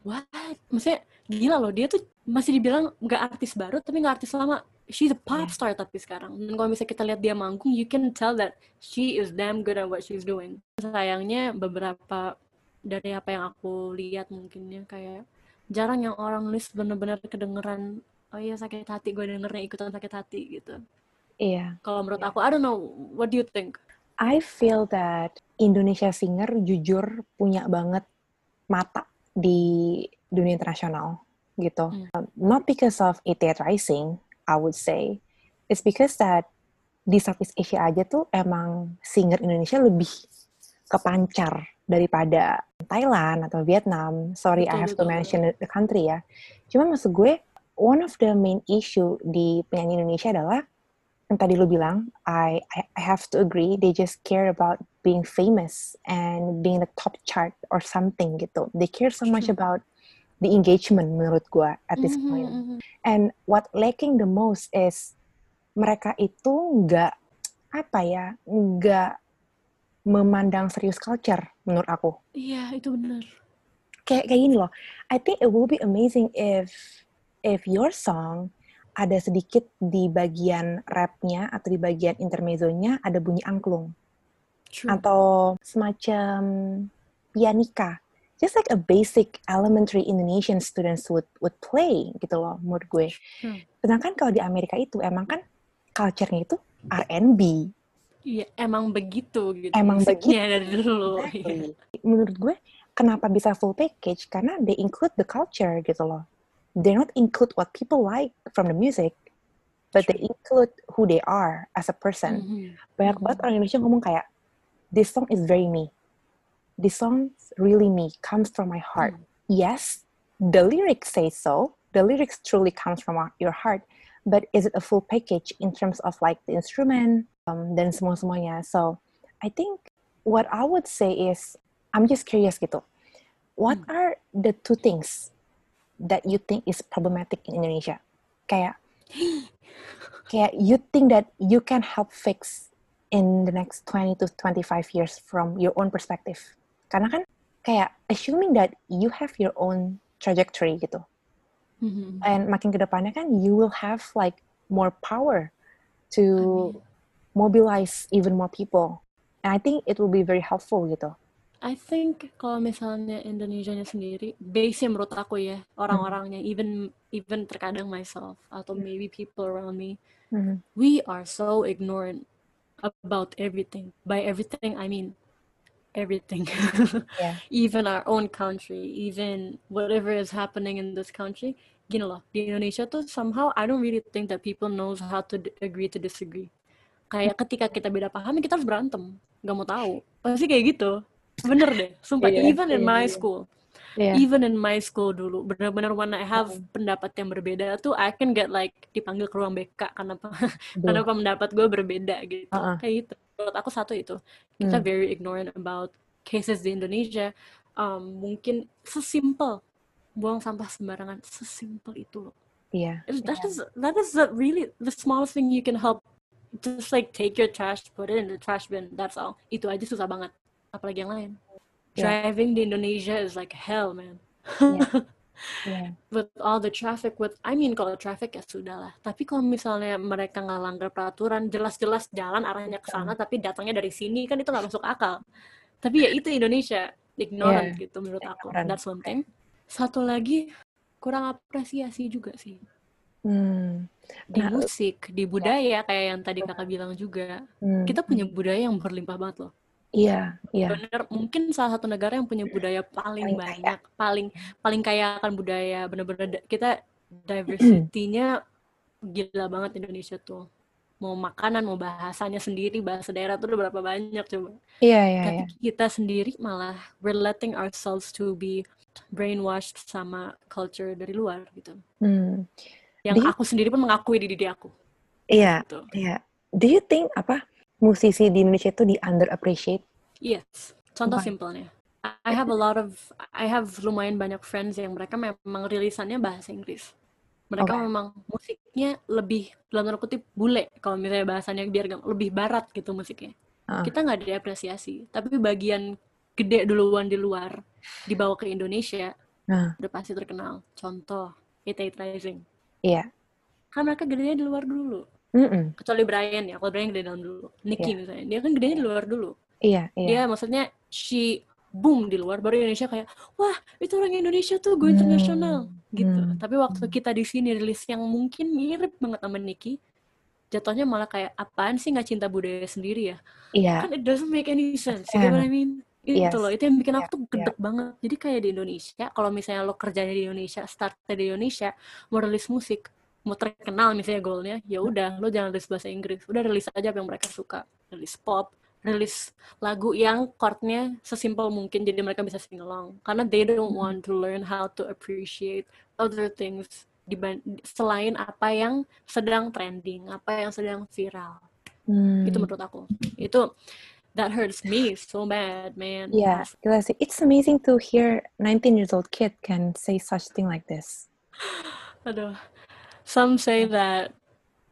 Speaker 2: what? Maksudnya gila loh dia tuh masih dibilang nggak artis baru tapi nggak artis lama. She's a pop
Speaker 1: Yeah.
Speaker 2: star tapi sekarang. Dan kalau misalnya kita lihat dia manggung, you can tell that she is damn good at what she's doing. Sayangnya beberapa dari apa yang aku lihat mungkinnya kayak jarang yang orang nulis bener-bener kedengeran oh iya sakit hati gue dengernya ikutan sakit hati gitu.
Speaker 1: Iya.
Speaker 2: Kalau menurut
Speaker 1: Yeah.
Speaker 2: aku, I don't know, what do you think?
Speaker 1: I feel that Indonesia singer jujur punya banget mata di dunia internasional gitu. Um, Not because of ETA Rising, I would say. It's because that di Southeast Asia aja tuh emang singer Indonesia lebih kepancar daripada Thailand atau Vietnam. Sorry, I
Speaker 2: Betul,
Speaker 1: have to
Speaker 2: betul.
Speaker 1: mention the country ya. Cuma maksud gue, one of the main issue di penyanyi Indonesia adalah yang tadi lu bilang, I, I I have to agree, they just care about being famous and being the top chart or something gitu. They care so much about the engagement menurut gua at this
Speaker 2: Mhm,
Speaker 1: point.
Speaker 2: mhm.
Speaker 1: And what lacking the most is mereka itu nggak apa ya, nggak memandang serius culture menurut aku.
Speaker 2: Iya, itu benar.
Speaker 1: Kayak kayak gini loh. I think it will be amazing if if your song ada sedikit di bagian rapnya atau di bagian intermezzonya ada bunyi angklung
Speaker 2: True.
Speaker 1: atau semacam pianika. Just like a basic elementary Indonesian students would would play gitu loh menurut gue.
Speaker 2: True.
Speaker 1: Sedangkan kalau di Amerika itu emang kan culture-nya itu R&B.
Speaker 2: Iya, emang begitu gitu.
Speaker 1: Emang
Speaker 2: musiknya dari dulu. Iya.
Speaker 1: Exactly. Menurut gue kenapa bisa full package karena they include the culture gitu loh. They not include what people like from the music, but they include who they are as a person.
Speaker 2: Mhm.
Speaker 1: Banyak banget orang Indonesia ngomong kayak this song is very me. This song really me, comes from my heart. Yes, the lyrics say so. The lyrics truly comes from your heart. But is it a full package in terms of like the instrument um, dan semua semuanya? So I think what I would say is I'm just curious gitu. What are the two things that you think is problematic in Indonesia? Kayak kayak you think that you can help fix in the next 20 to 25 years from your own perspective. Karena kan kayak assuming that you have your own trajectory gitu.
Speaker 2: Mhm.
Speaker 1: And makin ke depannya kan you will have like more power to mobilize even more people. And I think it will be very helpful gitu.
Speaker 2: I think kalau misalnya Indonesia-nya sendiri, base menurut aku ya, orang-orangnya, even even terkadang myself atau maybe people around me,
Speaker 1: Mhm.
Speaker 2: we are so ignorant about everything. By everything, I mean everything.
Speaker 1: Yeah.
Speaker 2: even our own country, even whatever is happening in this country. Gini loh, di Indonesia tuh somehow I don't really think that people knows how to agree to disagree. Kayak ketika kita beda paham, ya kita harus berantem. Gak mau tahu. Pasti kayak gitu. Bener deh, sumpah.
Speaker 1: Iya,
Speaker 2: even in
Speaker 1: iya,
Speaker 2: my
Speaker 1: iya.
Speaker 2: school.
Speaker 1: Yeah.
Speaker 2: Even in my school dulu, benar-benar when I have pendapat yang berbeda tuh, I can get like dipanggil ke ruang BK karena apa? karena pendapat gue berbeda gitu.
Speaker 1: Uh-uh.
Speaker 2: Kayak gitu. Menurut aku satu itu, kita
Speaker 1: Hmm.
Speaker 2: very ignorant about cases di Indonesia. Um, mungkin sesimpel buang sampah sembarangan, sesimpel itu loh.
Speaker 1: Iya.
Speaker 2: That is that is the really the smallest thing you can help. Just like take your trash, put it in the trash bin. That's all. Itu aja susah banget. Apalagi yang lain.
Speaker 1: Yeah.
Speaker 2: Driving di Indonesia is like hell, man.
Speaker 1: Yeah. Yeah.
Speaker 2: with all the traffic with I mean kalau traffic ya sudah lah tapi kalau misalnya mereka nggak langgar peraturan jelas-jelas jalan arahnya ke sana tapi datangnya dari sini kan itu nggak masuk akal tapi ya itu Indonesia ignorant
Speaker 1: Yeah.
Speaker 2: gitu menurut aku
Speaker 1: Ignorant.
Speaker 2: that's one thing satu lagi kurang apresiasi juga sih
Speaker 1: Hmm.
Speaker 2: di
Speaker 1: Nah,
Speaker 2: musik di budaya kayak yang tadi kakak bilang juga
Speaker 1: hmm.
Speaker 2: kita punya budaya yang berlimpah banget loh
Speaker 1: Iya, iya.
Speaker 2: bener mungkin salah satu negara yang punya budaya paling
Speaker 1: Paling kaya.
Speaker 2: banyak paling paling kaya akan budaya bener-bener da- kita diversity-nya gila banget Indonesia tuh mau makanan mau bahasanya sendiri bahasa daerah tuh udah berapa banyak coba
Speaker 1: Iya, iya,
Speaker 2: tapi
Speaker 1: iya.
Speaker 2: kita sendiri malah we're letting ourselves to be brainwashed sama culture dari luar gitu
Speaker 1: Hmm.
Speaker 2: yang
Speaker 1: Do you-
Speaker 2: aku sendiri pun mengakui di diri aku
Speaker 1: Iya,
Speaker 2: gitu
Speaker 1: iya. Do you think apa musisi di Indonesia itu di underappreciate?
Speaker 2: yes contoh
Speaker 1: Why?
Speaker 2: simpelnya I have a lot of I have lumayan banyak friends yang mereka memang rilisannya bahasa Inggris. Mereka
Speaker 1: Oke.
Speaker 2: memang musiknya lebih dalam tanda kutip bule kalau misalnya bahasanya biar lebih barat gitu musiknya.
Speaker 1: Ah.
Speaker 2: Kita nggak diapresiasi, tapi bagian gede duluan di luar dibawa ke Indonesia
Speaker 1: Nah,
Speaker 2: udah pasti terkenal. Contoh, It Rising.
Speaker 1: iya.
Speaker 2: Kan mereka gedenya di luar dulu.
Speaker 1: Mm-mm.
Speaker 2: Kecuali Brian ya, kalau Brian gede dalam dulu. Nicky
Speaker 1: Iya.
Speaker 2: misalnya, dia kan gedenya di luar dulu.
Speaker 1: Iya, iya.
Speaker 2: Dia maksudnya she boom di luar baru Indonesia kayak wah itu orang Indonesia tuh go
Speaker 1: Hmm,
Speaker 2: internasional gitu.
Speaker 1: hmm,
Speaker 2: Tapi waktu kita di sini rilis yang mungkin mirip banget sama Nicky, jatuhnya malah kayak apaan sih nggak cinta budaya sendiri ya?
Speaker 1: Iya.
Speaker 2: Kan it doesn't make any sense. You get what I mean? Itu
Speaker 1: Yes.
Speaker 2: loh, itu yang bikin aku
Speaker 1: Iya,
Speaker 2: tuh
Speaker 1: iya.
Speaker 2: gedek banget. Jadi kayak di Indonesia, kalau misalnya lo kerjanya di Indonesia, startnya di Indonesia, mau rilis musik, mau terkenal misalnya goalnya, ya udah, lo jangan rilis bahasa Inggris. Udah rilis aja apa yang mereka suka. Rilis pop, rilis lagu yang chordnya sesimpel mungkin, jadi mereka bisa sing along. Karena they don't want to learn how to appreciate other things selain apa yang sedang trending, apa yang sedang viral.
Speaker 1: Hmm.
Speaker 2: Itu menurut aku. Itu that hurts me so bad, man.
Speaker 1: Sih. It's amazing to hear 19 years old kid can say such thing like this.
Speaker 2: Aduh. Some say that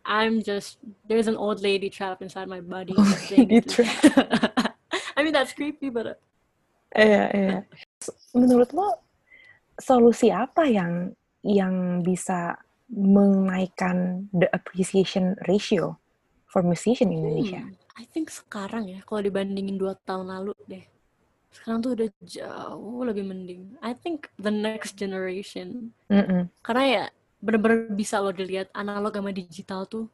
Speaker 2: I'm just there's an old lady trapped inside my body.
Speaker 1: Old lady
Speaker 2: to- I mean that's creepy, but uh,
Speaker 1: Iya, iya. Menurut lo solusi apa yang yang bisa menaikkan the appreciation ratio for musician in Indonesia?
Speaker 2: hmm, I think sekarang ya kalau dibandingin dua tahun lalu deh. Sekarang tuh udah jauh lebih mending. I think the next generation
Speaker 1: Mm-mm.
Speaker 2: karena ya bener-bener bisa lo dilihat analog sama digital tuh.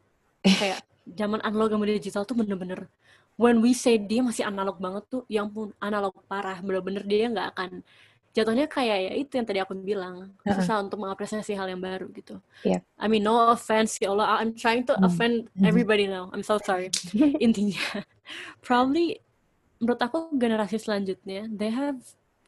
Speaker 2: Kayak zaman analog sama digital tuh bener-bener when we say dia masih analog banget tuh yang pun analog parah. Bener-bener dia nggak akan jatuhnya kayak ya itu yang tadi aku bilang susah untuk mengapresiasi hal yang baru gitu.
Speaker 1: Iya.
Speaker 2: I mean no offense ya Allah I'm trying to
Speaker 1: Hmm.
Speaker 2: offend
Speaker 1: Mhm.
Speaker 2: everybody now. I'm so sorry. Intinya probably menurut aku generasi selanjutnya they have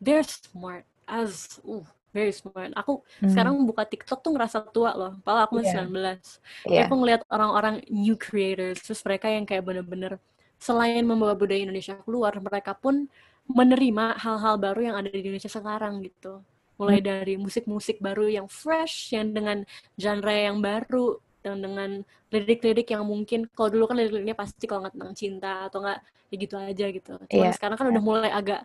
Speaker 2: they're smart as uh, very smart aku
Speaker 1: Hmm.
Speaker 2: sekarang buka TikTok tuh ngerasa tua loh padahal aku masih
Speaker 1: Iya.
Speaker 2: 19
Speaker 1: Iya.
Speaker 2: Kayak aku ngeliat orang-orang new creators terus mereka yang kayak bener-bener selain membawa budaya Indonesia keluar mereka pun menerima hal-hal baru yang ada di Indonesia sekarang gitu mulai dari musik-musik baru yang fresh yang dengan genre yang baru dan dengan lirik-lirik yang mungkin kalau dulu kan lirik-liriknya pasti kalau nggak tentang cinta atau nggak ya gitu aja gitu cuman
Speaker 1: Iya.
Speaker 2: sekarang kan udah mulai agak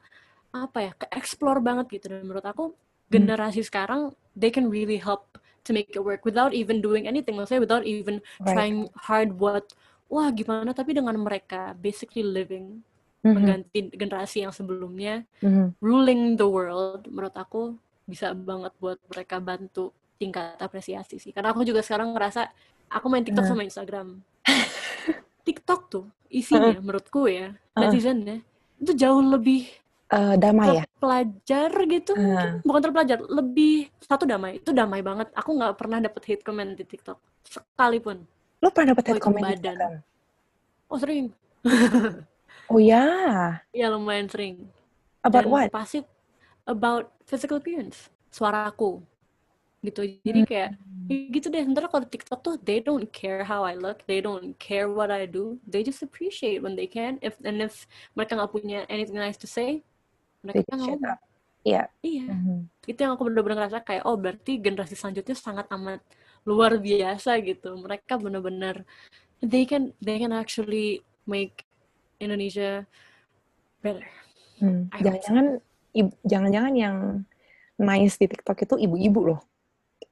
Speaker 2: apa ya ke explore banget gitu dan menurut aku generasi sekarang they can really help to make it work without even doing anything maksudnya without even
Speaker 1: Right.
Speaker 2: trying hard buat wah gimana tapi dengan mereka basically living
Speaker 1: Mhm.
Speaker 2: mengganti generasi yang sebelumnya
Speaker 1: Mhm.
Speaker 2: ruling the world menurut aku bisa banget buat mereka bantu tingkat apresiasi sih karena aku juga sekarang ngerasa aku main TikTok
Speaker 1: Nah.
Speaker 2: sama Instagram TikTok tuh isinya menurutku ya netizennya itu jauh lebih
Speaker 1: Eh, damai ya?
Speaker 2: terpelajar gitu
Speaker 1: Uh.
Speaker 2: mungkin. Bukan terpelajar lebih satu damai. Itu damai banget. Aku nggak pernah dapet hate comment di TikTok. Sekalipun.
Speaker 1: Lo pernah dapat
Speaker 2: Oh,
Speaker 1: hate comment di
Speaker 2: badan.
Speaker 1: Instagram?
Speaker 2: oh sering.
Speaker 1: Oh ya,
Speaker 2: ya lumayan sering.
Speaker 1: About
Speaker 2: dan
Speaker 1: what?
Speaker 2: pasti about physical appearance. Suaraku gitu. Jadi
Speaker 1: Hmm.
Speaker 2: kayak ya gitu deh. Ntar kalau di TikTok tuh they don't care how I look. They don't care what I do. They just appreciate when they can. If and if mereka nggak punya anything nice to say mereka ngomong.
Speaker 1: Iya.
Speaker 2: iya
Speaker 1: Mhm.
Speaker 2: itu yang aku bener-bener ngerasa kayak oh berarti generasi selanjutnya sangat amat luar biasa gitu mereka bener-bener they can they can actually make Indonesia better
Speaker 1: Hmm. Jangan-jangan, jangan-jangan yang nice di TikTok itu ibu-ibu loh.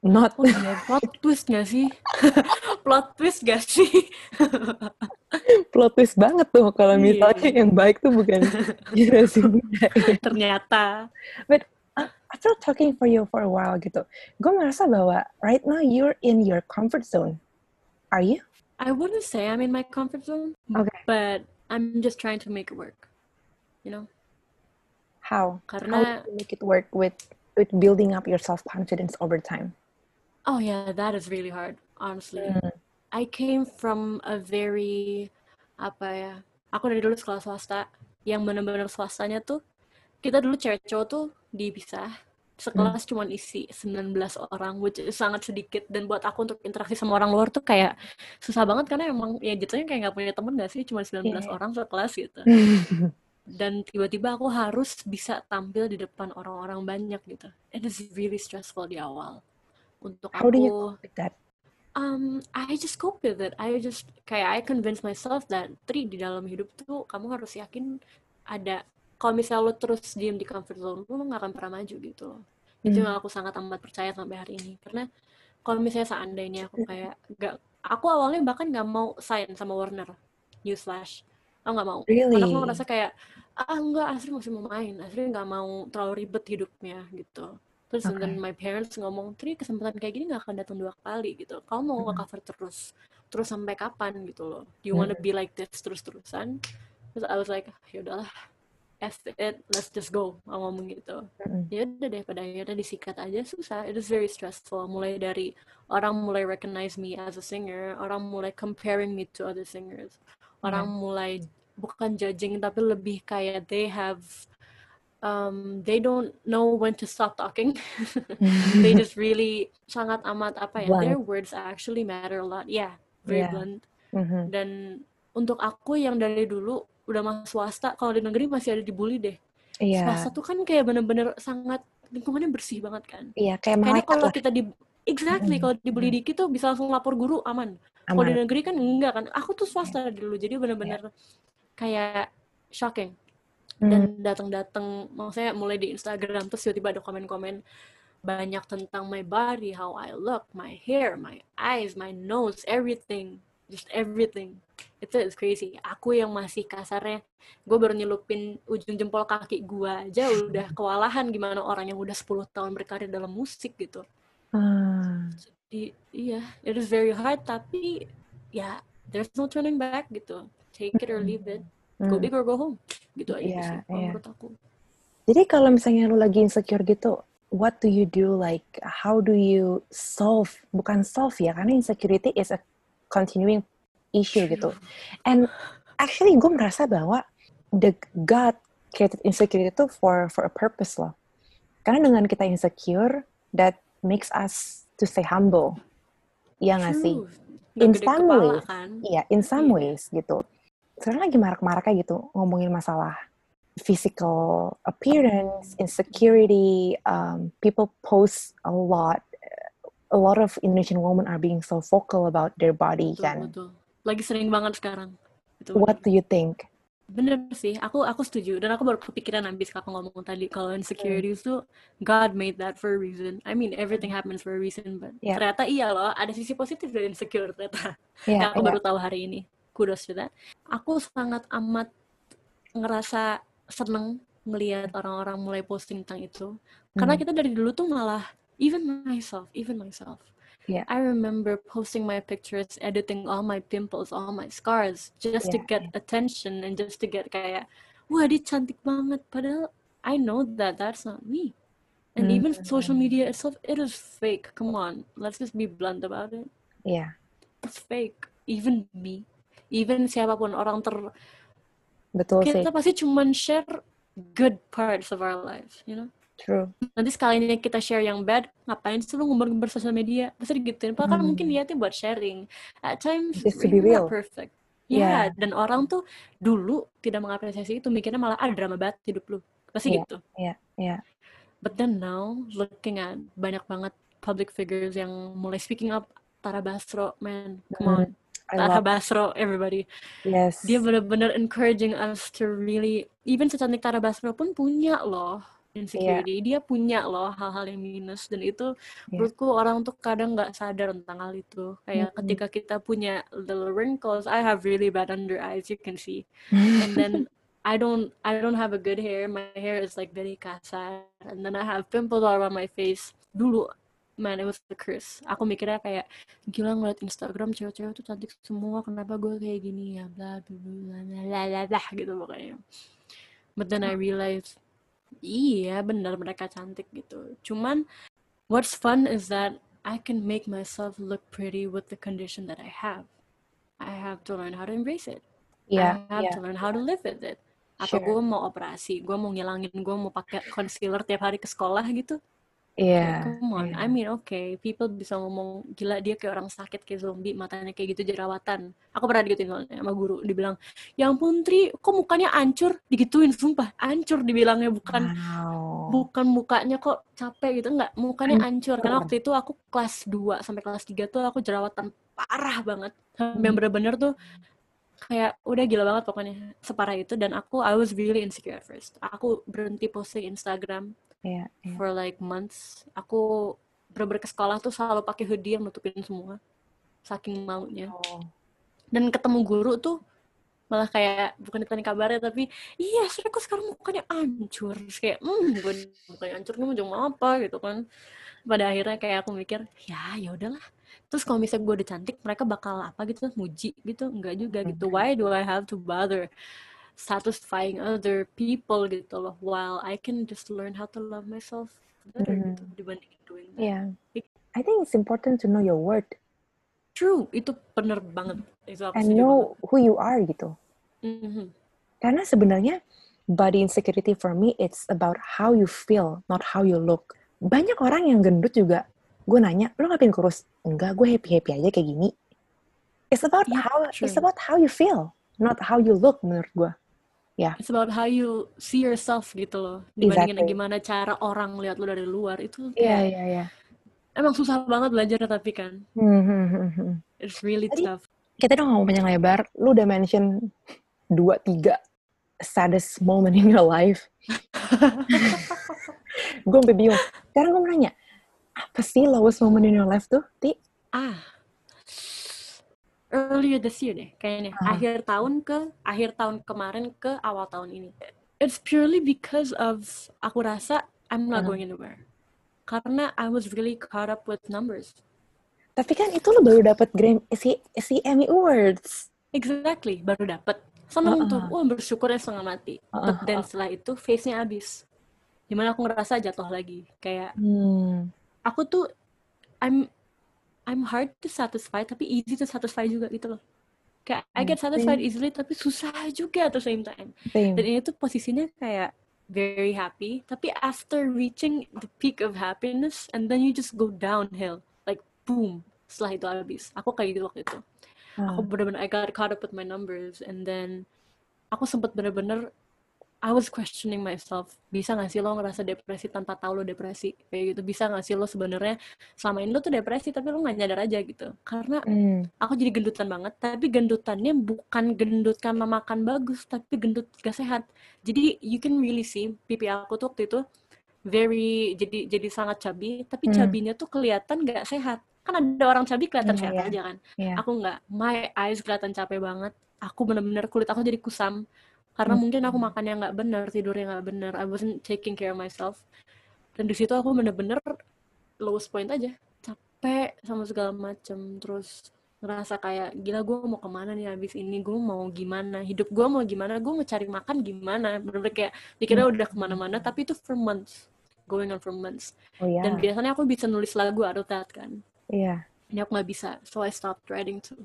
Speaker 1: Not.
Speaker 2: oh iya plot twist gak sih plot twist gak sih
Speaker 1: plot twist banget tuh kalau
Speaker 2: Iya.
Speaker 1: misalnya yang baik tuh bukan generasi muda. ya.
Speaker 2: ternyata
Speaker 1: After talking for you for a while gitu, gue ngerasa bahwa right now you're in your comfort zone. Are you?
Speaker 2: I wouldn't say I'm in my comfort zone
Speaker 1: Okay.
Speaker 2: but I'm just trying to make it work you know
Speaker 1: How? How
Speaker 2: karena
Speaker 1: do you make it work with with building up your self confidence over time?
Speaker 2: Oh yeah, that is really hard, honestly.
Speaker 1: Hmm.
Speaker 2: I came from a very apa ya? Aku dari dulu sekolah swasta yang benar-benar swastanya tuh kita dulu cewek cowok tuh dipisah. Sekelas cuman isi 19 orang, which is sangat sedikit. Dan buat aku untuk interaksi sama orang luar tuh kayak susah banget karena emang ya jatuhnya kayak nggak punya temen gak sih? Cuma 19
Speaker 1: Iya.
Speaker 2: orang sekelas gitu. dan tiba-tiba aku harus bisa tampil di depan orang-orang banyak gitu. It is really stressful di awal. Untuk
Speaker 1: How do you
Speaker 2: aku,
Speaker 1: cope with that?
Speaker 2: Um, I just cope with it. I just kayak I convince myself that tri di dalam hidup tuh kamu harus yakin ada kalau misalnya lo terus diem di comfort zone lo nggak akan pernah maju gitu loh. Itu
Speaker 1: Hmm.
Speaker 2: yang aku sangat amat percaya sampai hari ini. Karena kalau misalnya seandainya aku kayak gak aku awalnya bahkan nggak mau sign sama Warner Newsflash. Aku nggak mau. Karena aku
Speaker 1: Really?
Speaker 2: ngerasa kayak ah enggak Asri masih mau main. Asri nggak mau terlalu ribet hidupnya gitu. Terus
Speaker 1: Okay.
Speaker 2: my parents ngomong, Tri kesempatan kayak gini nggak akan datang dua kali gitu. Kamu mau
Speaker 1: Hmm.
Speaker 2: nge-cover terus, terus sampai kapan gitu loh? Do you wanna
Speaker 1: Hmm.
Speaker 2: be like this terus-terusan? Terus I was like, ya udahlah, F it, let's just go. Aku ngomong gitu.
Speaker 1: Mm-mm.
Speaker 2: Ya udah deh, pada akhirnya disikat aja susah. It is very stressful. Mulai dari orang mulai recognize me as a singer, orang mulai comparing me to other singers, orang
Speaker 1: Yeah.
Speaker 2: mulai bukan judging tapi lebih kayak they have um, they don't know when to stop talking. they just really sangat amat apa ya? Their
Speaker 1: Blunt.
Speaker 2: words actually matter a lot. Yeah, very
Speaker 1: Yeah.
Speaker 2: blunt.
Speaker 1: Mhm.
Speaker 2: Dan untuk aku yang dari dulu udah masuk swasta, kalau di negeri masih ada dibully deh.
Speaker 1: Iya,
Speaker 2: Swasta tuh kan kayak bener-bener sangat lingkungannya bersih banget kan.
Speaker 1: iya kayak
Speaker 2: Kayaknya
Speaker 1: malaikat
Speaker 2: kalau
Speaker 1: lah.
Speaker 2: kita di exactly
Speaker 1: Mm-mm.
Speaker 2: kalau dibully
Speaker 1: Mm.
Speaker 2: dikit tuh bisa langsung lapor guru aman. Kalau di
Speaker 1: Aman.
Speaker 2: negeri kan enggak kan. Aku tuh
Speaker 1: Iya.
Speaker 2: swasta dulu jadi bener-bener kayak shocking. Dan datang-datang maksudnya mulai di Instagram terus tiba-tiba ada komen-komen banyak tentang my body, how I look, my hair, my eyes, my nose, everything, just everything. Itu is crazy. Aku yang masih kasarnya, gue baru nyelupin ujung jempol kaki gue aja udah kewalahan gimana orang yang udah 10 tahun berkarir dalam musik gitu.
Speaker 1: Ah,
Speaker 2: Di, iya, it is very hard tapi ya there's no turning back gitu. Take it or leave it. Go
Speaker 1: hmm.
Speaker 2: big or go home. Gitu aja
Speaker 1: Iya,
Speaker 2: sih
Speaker 1: iya.
Speaker 2: menurut aku.
Speaker 1: Jadi kalau misalnya lu lagi insecure gitu, what do you do? Like, how do you solve? Bukan solve ya, karena insecurity is a continuing issue gitu. And actually gue merasa bahwa the God created insecurity itu for for a purpose loh. Karena dengan kita insecure, that makes us to stay humble. Iya nggak sih?
Speaker 2: True. Nggak
Speaker 1: In some ways,
Speaker 2: kan.
Speaker 1: Iya, in some
Speaker 2: Iya.
Speaker 1: ways gitu. Sekarang lagi marak-maraknya gitu ngomongin masalah physical appearance, insecurity. Um, people post a lot. A lot of Indonesian women are being so vocal about their body
Speaker 2: Betul,
Speaker 1: kan.
Speaker 2: betul. Lagi sering banget sekarang. Itu
Speaker 1: What do you think?
Speaker 2: bener sih. Aku aku setuju. Dan aku baru kepikiran habis kakak ngomong tadi kalau insecurities tuh God made that for a reason. I mean everything happens for a reason, but
Speaker 1: Yeah.
Speaker 2: ternyata iya loh. Ada sisi positif dari insecure ternyata.
Speaker 1: Ya,
Speaker 2: Yang aku
Speaker 1: ya.
Speaker 2: baru tahu hari ini. Kudos to that. Aku sangat amat ngerasa seneng ngelihat orang-orang mulai posting tentang itu. Karena
Speaker 1: Hmm.
Speaker 2: kita dari dulu tuh malah even myself, even myself.
Speaker 1: Yeah.
Speaker 2: I remember posting my pictures, editing all my pimples, all my scars, just to
Speaker 1: Yeah,
Speaker 2: get attention and just to get kayak, wah dia cantik banget. Padahal I know that that's not me. And even social media itself, it is fake. Come on, let's just be blunt about it.
Speaker 1: Iya,
Speaker 2: It's fake. Even me, even siapa pun orang ter,
Speaker 1: betul sih.
Speaker 2: kita pasti cuman share good parts of our lives, you know.
Speaker 1: True.
Speaker 2: Nanti sekalinya kita share yang bad, ngapain sih lu ngumbar-ngumbar sosial media? Pasti digituin. Padahal kan mungkin
Speaker 1: Hmm.
Speaker 2: niatnya buat sharing. At times,
Speaker 1: Just to be real.
Speaker 2: perfect.
Speaker 1: Yeah.
Speaker 2: Ya, dan orang tuh dulu tidak mengapresiasi itu, mikirnya malah ada drama banget hidup lu. Pasti
Speaker 1: Iya.
Speaker 2: gitu.
Speaker 1: Iya, iya.
Speaker 2: But then now, looking at banyak banget public figures yang mulai speaking up, Tara Basro, man, come
Speaker 1: Hmm.
Speaker 2: on.
Speaker 1: Love.
Speaker 2: Basro, everybody.
Speaker 1: Yes.
Speaker 2: Dia benar-benar encouraging us to really, even secantik Tara Basro pun punya loh insecurity. Dia punya loh hal-hal yang minus dan itu
Speaker 1: Iya.
Speaker 2: menurutku orang tuh kadang nggak sadar tentang hal itu. Kayak
Speaker 1: Mm-mm.
Speaker 2: ketika kita punya little wrinkles, I have really bad under eyes, you can see. And then I don't, I don't have a good hair. My hair is like very kasar. And then I have pimples all around my face. Dulu, man, it was the curse. Aku mikirnya kayak, gila ngeliat Instagram cewek-cewek tuh cantik semua. Kenapa gue kayak gini ya? Bla bla bla bla bla bla gitu pokoknya. But then I realized, iya benar mereka cantik gitu. Cuman what's fun is that I can make myself look pretty with the condition that I have. I have to learn how to embrace it.
Speaker 1: Iya,
Speaker 2: I have
Speaker 1: iya.
Speaker 2: to learn how to live with it. Atau
Speaker 1: Sure.
Speaker 2: gue mau operasi, gue mau ngilangin, gue mau pakai concealer tiap hari ke sekolah gitu.
Speaker 1: Iya.
Speaker 2: Kayak, come on. I mean okay, people bisa ngomong gila dia kayak orang sakit kayak zombie, matanya kayak gitu jerawatan. Aku pernah digituin soalnya sama guru, dibilang, ya ampun Tri, kok mukanya hancur? Digituin, sumpah, hancur dibilangnya bukan
Speaker 1: Wow.
Speaker 2: bukan mukanya kok capek gitu enggak mukanya hancur karena
Speaker 1: Hancur.
Speaker 2: waktu itu aku kelas 2 sampai kelas 3 tuh aku jerawatan parah banget sampai yang
Speaker 1: Hmm.
Speaker 2: bener-bener tuh kayak udah gila banget pokoknya separah itu dan aku I was really insecure at first aku berhenti posting Instagram
Speaker 1: Iya, iya.
Speaker 2: for like months. Aku bener-bener ke sekolah tuh selalu pakai hoodie yang nutupin semua saking malunya
Speaker 1: Oh.
Speaker 2: dan ketemu guru tuh malah kayak bukan ditanya kabarnya tapi iya sih kok sekarang mukanya hancur Terus kayak hmm gue mukanya hancur nih mau jong apa? Gitu kan. Pada akhirnya kayak aku mikir ya ya udahlah. Terus kalau misalnya gue udah cantik mereka bakal apa gitu muji gitu? Enggak juga gitu. Why do I have to bother satisfying other people gitu loh while I can just learn how to love myself better gitu
Speaker 1: Mhm.
Speaker 2: dibanding doing that
Speaker 1: Iya. I think it's important to know your worth
Speaker 2: true itu bener banget itu aku
Speaker 1: and know who you are gitu.
Speaker 2: banget Mhm.
Speaker 1: Karena sebenarnya body insecurity for me it's about how you feel, not how you look. Banyak orang yang gendut juga. Gue nanya, lo ngapain kurus? Enggak, gue happy happy aja kayak gini. It's about
Speaker 2: Yeah,
Speaker 1: how it's
Speaker 2: true.
Speaker 1: about how you feel, not how you look menurut gue.
Speaker 2: It's about how you see yourself gitu loh. Dibandingin
Speaker 1: Exactly.
Speaker 2: gimana cara orang lihat lo dari luar. Itu
Speaker 1: Iya
Speaker 2: kayak
Speaker 1: iya iya.
Speaker 2: emang susah banget belajarnya tapi kan.
Speaker 1: Hmm, hmm, hmm.
Speaker 2: It's really
Speaker 1: Tadi-
Speaker 2: tough.
Speaker 1: Kita udah ngomong panjang lebar. Lu udah mention dua tiga saddest moment in your life. gue sampai bingung. Sekarang gue mau nanya, apa sih lowest moment in your life tuh, Ti?
Speaker 2: Ah. Earlier this year deh kayaknya.
Speaker 1: Ah.
Speaker 2: Akhir tahun ke akhir tahun kemarin ke awal tahun ini. It's purely because of aku rasa I'm not
Speaker 1: Ah.
Speaker 2: going anywhere. Karena I was really caught up with numbers.
Speaker 1: Tapi kan itu lu baru dapat Grammy si si Emmy Awards.
Speaker 2: Exactly, baru dapet. Seneng
Speaker 1: Uh-uh.
Speaker 2: tuh, wah bersyukurnya setengah mati.
Speaker 1: Uh-uh,
Speaker 2: But then setelah itu face-nya habis. Di mana aku ngerasa jatuh lagi. Kayak
Speaker 1: Hmm.
Speaker 2: aku tuh I'm I'm hard to satisfy tapi easy to satisfy juga gitu loh. Kayak I get satisfied easily tapi susah juga at the same time.
Speaker 1: Same.
Speaker 2: Dan ini tuh posisinya kayak very happy tapi after reaching the peak of happiness and then you just go downhill like boom setelah itu habis. Aku kayak gitu waktu itu. Aku
Speaker 1: Ah.
Speaker 2: bener-bener I got caught up with my numbers and then aku sempet bener-bener I was questioning myself. Bisa gak sih lo ngerasa depresi tanpa tahu lo depresi? Kayak gitu. Bisa gak sih lo sebenarnya selama ini lo tuh depresi tapi lo gak nyadar aja gitu. Karena
Speaker 1: Hmm.
Speaker 2: aku jadi gendutan banget, tapi gendutannya bukan gendut karena makan bagus, tapi gendut gak sehat. Jadi you can really see pipi aku tuh waktu itu very jadi jadi sangat chubby, tapi
Speaker 1: Hmm.
Speaker 2: chubby-nya tuh kelihatan gak sehat. Kan ada orang chubby kelihatan
Speaker 1: Iya,
Speaker 2: sehat
Speaker 1: iya.
Speaker 2: aja kan.
Speaker 1: Iya.
Speaker 2: Aku nggak, my eyes kelihatan capek banget. Aku bener-bener kulit aku jadi kusam karena
Speaker 1: Hmm.
Speaker 2: mungkin aku makannya nggak bener, tidurnya nggak bener. I wasn't taking care of myself. Dan di situ aku bener-bener lowest point aja, capek sama segala macem. Terus ngerasa kayak gila gue mau ke mana nih habis ini gue mau gimana hidup gue mau gimana gue mau cari makan gimana bener-bener kayak dikira udah ke mana-mana tapi itu for months going on for months
Speaker 1: Oh ya.
Speaker 2: dan biasanya aku bisa nulis lagu out of that kan
Speaker 1: Iya.
Speaker 2: ini aku nggak bisa so I stopped writing too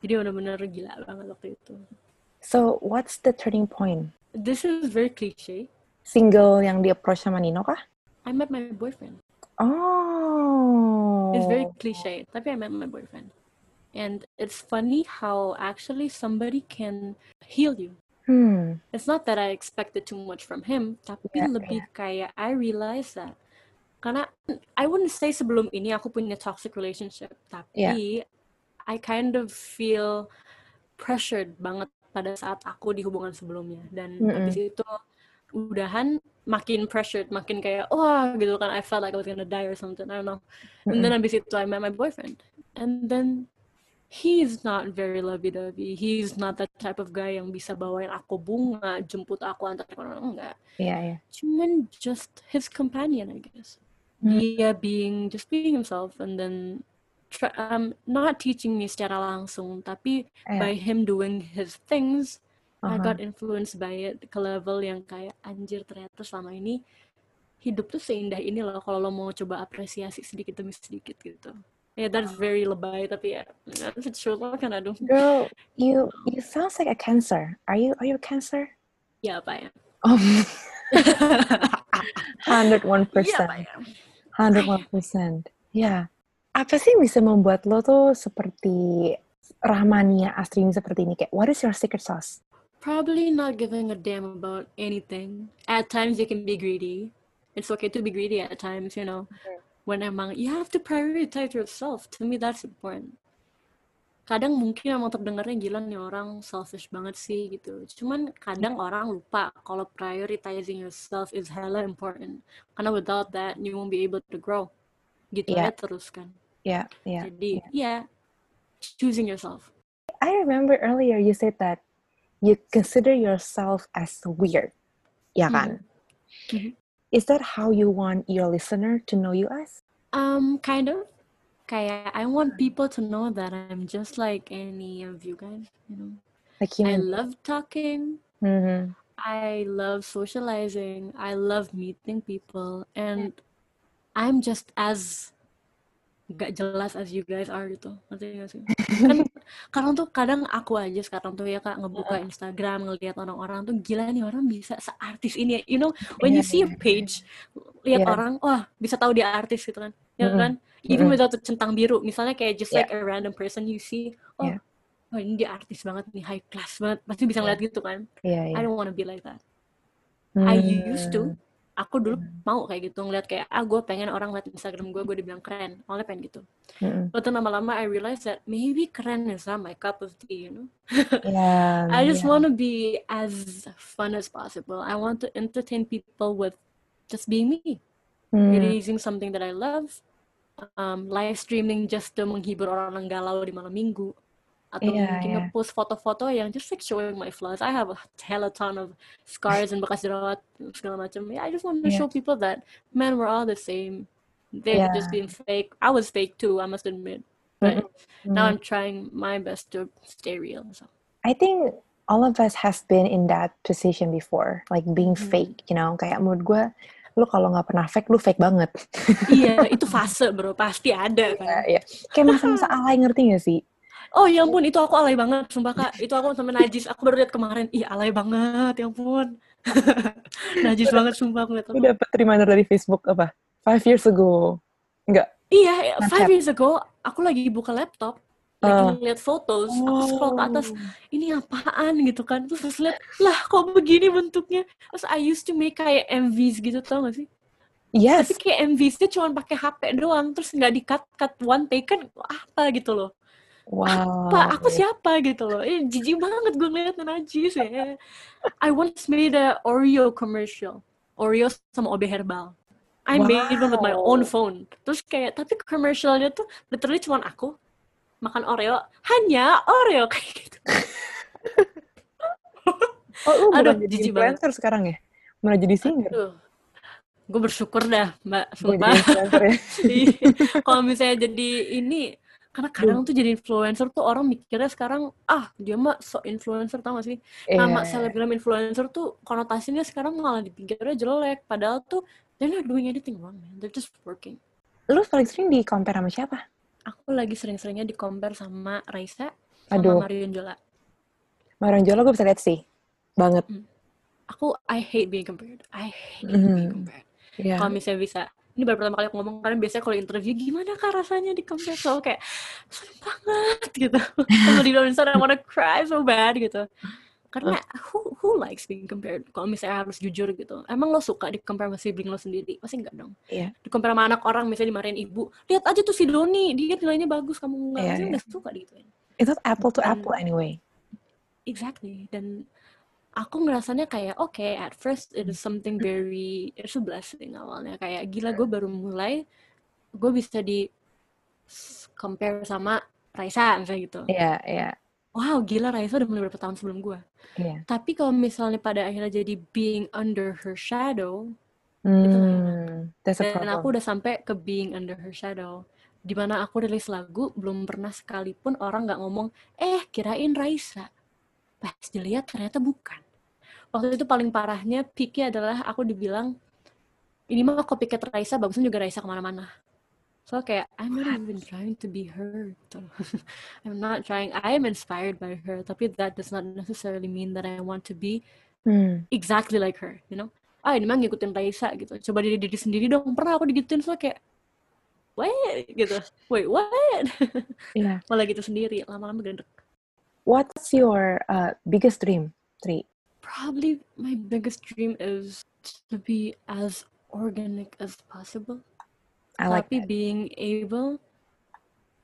Speaker 2: jadi bener-bener gila banget waktu itu
Speaker 1: So what's the turning point?
Speaker 2: this is very cliche
Speaker 1: Single yang di approach sama Nino kah?
Speaker 2: I met my boyfriend
Speaker 1: Oh.
Speaker 2: it's very cliche tapi I met my boyfriend and it's funny how actually somebody can heal you
Speaker 1: Hmm.
Speaker 2: it's not that I expected too much from him tapi
Speaker 1: Iya,
Speaker 2: lebih kayak I realize that karena I wouldn't say sebelum ini aku punya toxic relationship tapi I kind of feel pressured banget pada saat aku di hubungan sebelumnya. Dan
Speaker 1: Mm-mm.
Speaker 2: habis itu udahan makin pressured makin kayak wah gitu kan. I felt like I was gonna die or something I don't know. And then habis itu I met my boyfriend. And then he's not very lovey-dovey. He's not that type of guy yang bisa bawain aku bunga jemput aku antar orang enggak.
Speaker 1: Iya, iya.
Speaker 2: cuman just his companion I guess.
Speaker 1: Hmm.
Speaker 2: dia being just being himself and then um not teaching me secara langsung tapi
Speaker 1: Iya.
Speaker 2: by him doing his things I
Speaker 1: Aha.
Speaker 2: got influenced by it ke level yang kayak anjir ternyata selama ini hidup tuh seindah ini loh kalau lo mau coba apresiasi sedikit demi sedikit gitu. Ya that's very lebay tapi ya it's true what can I do?
Speaker 1: Girl, you you sounds like a cancer. Are you are you a cancer?
Speaker 2: ya apa ya?
Speaker 1: Oh, hundred one
Speaker 2: Iya, Pak,
Speaker 1: percent. 100%. Apa sih yang bisa membuat lo tuh seperti Rahmania Astrini seperti ini? Kayak, what is your secret sauce?
Speaker 2: Probably not giving a damn about anything. At times you can be greedy. It's okay to be greedy at times, you know. When emang you have to prioritize yourself. To me that's important. Kadang mungkin emang terdengarnya gila nih orang selfish banget sih gitu. Cuman kadang orang lupa kalau prioritizing yourself is hella important. Karena without that you won't be able to grow. Gitu
Speaker 1: Yeah.
Speaker 2: ya terus kan.
Speaker 1: Ya, ya.
Speaker 2: Jadi ya choosing yourself.
Speaker 1: I remember earlier you said that you consider yourself as weird. Ya kan?
Speaker 2: Mhm.
Speaker 1: Is that how you want your listener to know you as?
Speaker 2: Um, kind of. Kayak I want people to know that I'm just like any of you guys, you know.
Speaker 1: Like
Speaker 2: I
Speaker 1: human.
Speaker 2: love talking.
Speaker 1: Mhm.
Speaker 2: I love socializing. I love meeting people, and I'm just as gak jelas as you guys are gitu. Ngerti gak sih? Kan kadang tuh kadang aku aja sekarang tuh ya kak ngebuka Instagram ngelihat orang-orang tuh gila nih orang bisa seartis ini ya. You know, when you
Speaker 1: Iya,
Speaker 2: see a page, lihat
Speaker 1: Iya.
Speaker 2: orang, wah bisa tahu dia artis gitu kan, ya
Speaker 1: Mm-mm.
Speaker 2: kan? Even
Speaker 1: Mm-mm.
Speaker 2: without the centang biru, misalnya kayak just
Speaker 1: Iya.
Speaker 2: like a random person you see, oh,
Speaker 1: Iya.
Speaker 2: oh ini dia artis banget nih, high class banget, pasti bisa ngeliat gitu kan?
Speaker 1: Iya, iya.
Speaker 2: I don't wanna be like that. I used to. Aku dulu mau kayak gitu ngeliat kayak ah gue pengen orang liat Instagram gue gue dibilang keren, awalnya pengen gitu.
Speaker 1: Mm-mm.
Speaker 2: But lama-lama I realized that maybe keren is not my cup of tea, you know.
Speaker 1: Yeah,
Speaker 2: I just
Speaker 1: yeah.
Speaker 2: want to be as fun as possible. I want to entertain people with just being me,
Speaker 1: Hmm.
Speaker 2: releasing something that I love, um, live streaming just to menghibur orang yang galau di malam minggu, atau
Speaker 1: Iya,
Speaker 2: mungkin
Speaker 1: iya.
Speaker 2: ngepost foto-foto yang just like showing my flaws. I have a hella ton of scars and bekas jerawat segala macam. Yeah, I just want to
Speaker 1: Iya.
Speaker 2: show people that man, we're all the same. They're
Speaker 1: Yeah.
Speaker 2: just being fake. I was fake too, I must admit. But
Speaker 1: Mm-mm.
Speaker 2: now
Speaker 1: Mm.
Speaker 2: I'm trying my best to stay real. So.
Speaker 1: I think all of us has been in that position before, like being
Speaker 2: Mhm.
Speaker 1: fake, you know. Kayak menurut gue, lu kalau nggak pernah fake, lu fake banget.
Speaker 2: iya, itu fase bro, pasti ada kan.
Speaker 1: Iya, iya. Kayak masa-masa alay ngerti gak sih?
Speaker 2: Oh ya ampun, itu aku alay banget, sumpah kak. Itu aku sama Najis, aku baru lihat kemarin. Ih alay banget, ya ampun. Najis banget, sumpah aku lihat.
Speaker 1: Gue dapet reminder dari Facebook apa? Five years ago. Enggak.
Speaker 2: Iya, five years ago, aku lagi buka laptop, lagi
Speaker 1: Ah.
Speaker 2: ngeliat fotos, aku scroll ke atas,
Speaker 1: Oh.
Speaker 2: ini apaan gitu kan. Terus pas lihat, lah kok begini bentuknya. Terus I used to make kayak MVs gitu, tau gak sih?
Speaker 1: Yes.
Speaker 2: Tapi kayak MVs-nya cuma pakai HP doang, terus nggak di-cut-cut one take kan apa gitu loh.
Speaker 1: Wow.
Speaker 2: Pak, aku siapa gitu loh. Eh, jijik banget gue ngeliat najis ya. I once made a Oreo commercial. Oreo sama OB Herbal. I made one with my own
Speaker 1: Wow.
Speaker 2: phone. Terus kayak, tapi commercialnya tuh literally cuma aku makan Oreo, hanya Oreo kayak gitu.
Speaker 1: Oh, lu
Speaker 2: Aduh,
Speaker 1: bukan jadi
Speaker 2: jijik banget.
Speaker 1: influencer sekarang ya? Malah jadi singer.
Speaker 2: Aduh. Gue bersyukur dah, Mbak. Sumpah.
Speaker 1: influencer ya.
Speaker 2: Iya. Kalau misalnya jadi ini, karena kadang tuh jadi influencer tuh orang mikirnya sekarang, ah dia mah sok influencer tau gak sih? Nama
Speaker 1: Iya.
Speaker 2: selebgram influencer tuh konotasinya sekarang malah dipikirnya jelek. Padahal tuh they're not doing anything wrong, man. They're just working.
Speaker 1: Lu paling sering di compare sama siapa?
Speaker 2: Aku lagi sering-seringnya di compare sama Raisa, sama
Speaker 1: Aduh.
Speaker 2: Marion Jola.
Speaker 1: Marion Jola gue bisa lihat sih. Banget.
Speaker 2: Aku, I hate being compared. I hate
Speaker 1: Mhm.
Speaker 2: being compared.
Speaker 1: Iya.
Speaker 2: Kalau misalnya bisa, ini baru pertama kali aku ngomong, karena biasanya kalau interview, gimana kak rasanya di compare? Selalu kayak, seneng banget gitu. Kalau di Insta, I wanna cry so bad gitu. Karena who, who likes being compared? Kalau misalnya harus jujur gitu. Emang lo suka di compare sama sibling lo sendiri? Pasti enggak dong.
Speaker 1: Iya.
Speaker 2: Di compare sama anak orang, misalnya dimarahin ibu. Lihat aja tuh si Doni, dia nilainya bagus, kamu enggak.
Speaker 1: Iya,
Speaker 2: Pasti
Speaker 1: iya.
Speaker 2: enggak suka digituin.
Speaker 1: Itu apple to apple anyway.
Speaker 2: Exactly. Dan aku ngerasanya kayak oke at first it is something very it's a blessing awalnya. Kayak gila gue baru mulai gue bisa di compare sama Raisa misalnya gitu.
Speaker 1: Iya, iya.
Speaker 2: wow gila Raisa udah mulai berapa tahun sebelum gue.
Speaker 1: Iya.
Speaker 2: tapi kalau misalnya pada akhirnya jadi being under her shadow
Speaker 1: Hmm, that's a
Speaker 2: dan aku
Speaker 1: problem.
Speaker 2: udah sampai ke being under her shadow di mana aku rilis lagu belum pernah sekalipun orang nggak ngomong eh kirain Raisa pas dilihat ternyata bukan waktu itu paling parahnya peaknya adalah aku dibilang ini mah copycat Raisa bagusnya juga Raisa ke mana-mana so kayak I'm not even trying to be her. I'm not trying I am inspired by her tapi that does not necessarily mean that I want to be
Speaker 1: Hmm.
Speaker 2: exactly like her, you know? Ah, ini mah ngikutin Raisa gitu. Coba diri diri sendiri dong. Pernah aku digituin so kayak wait gitu wait what
Speaker 1: Yeah.
Speaker 2: malah gitu sendiri lama-lama gendek
Speaker 1: What's your uh, biggest dream, Tri?
Speaker 2: probably my biggest dream is to be as organic as possible
Speaker 1: I like
Speaker 2: tapi
Speaker 1: that.
Speaker 2: being able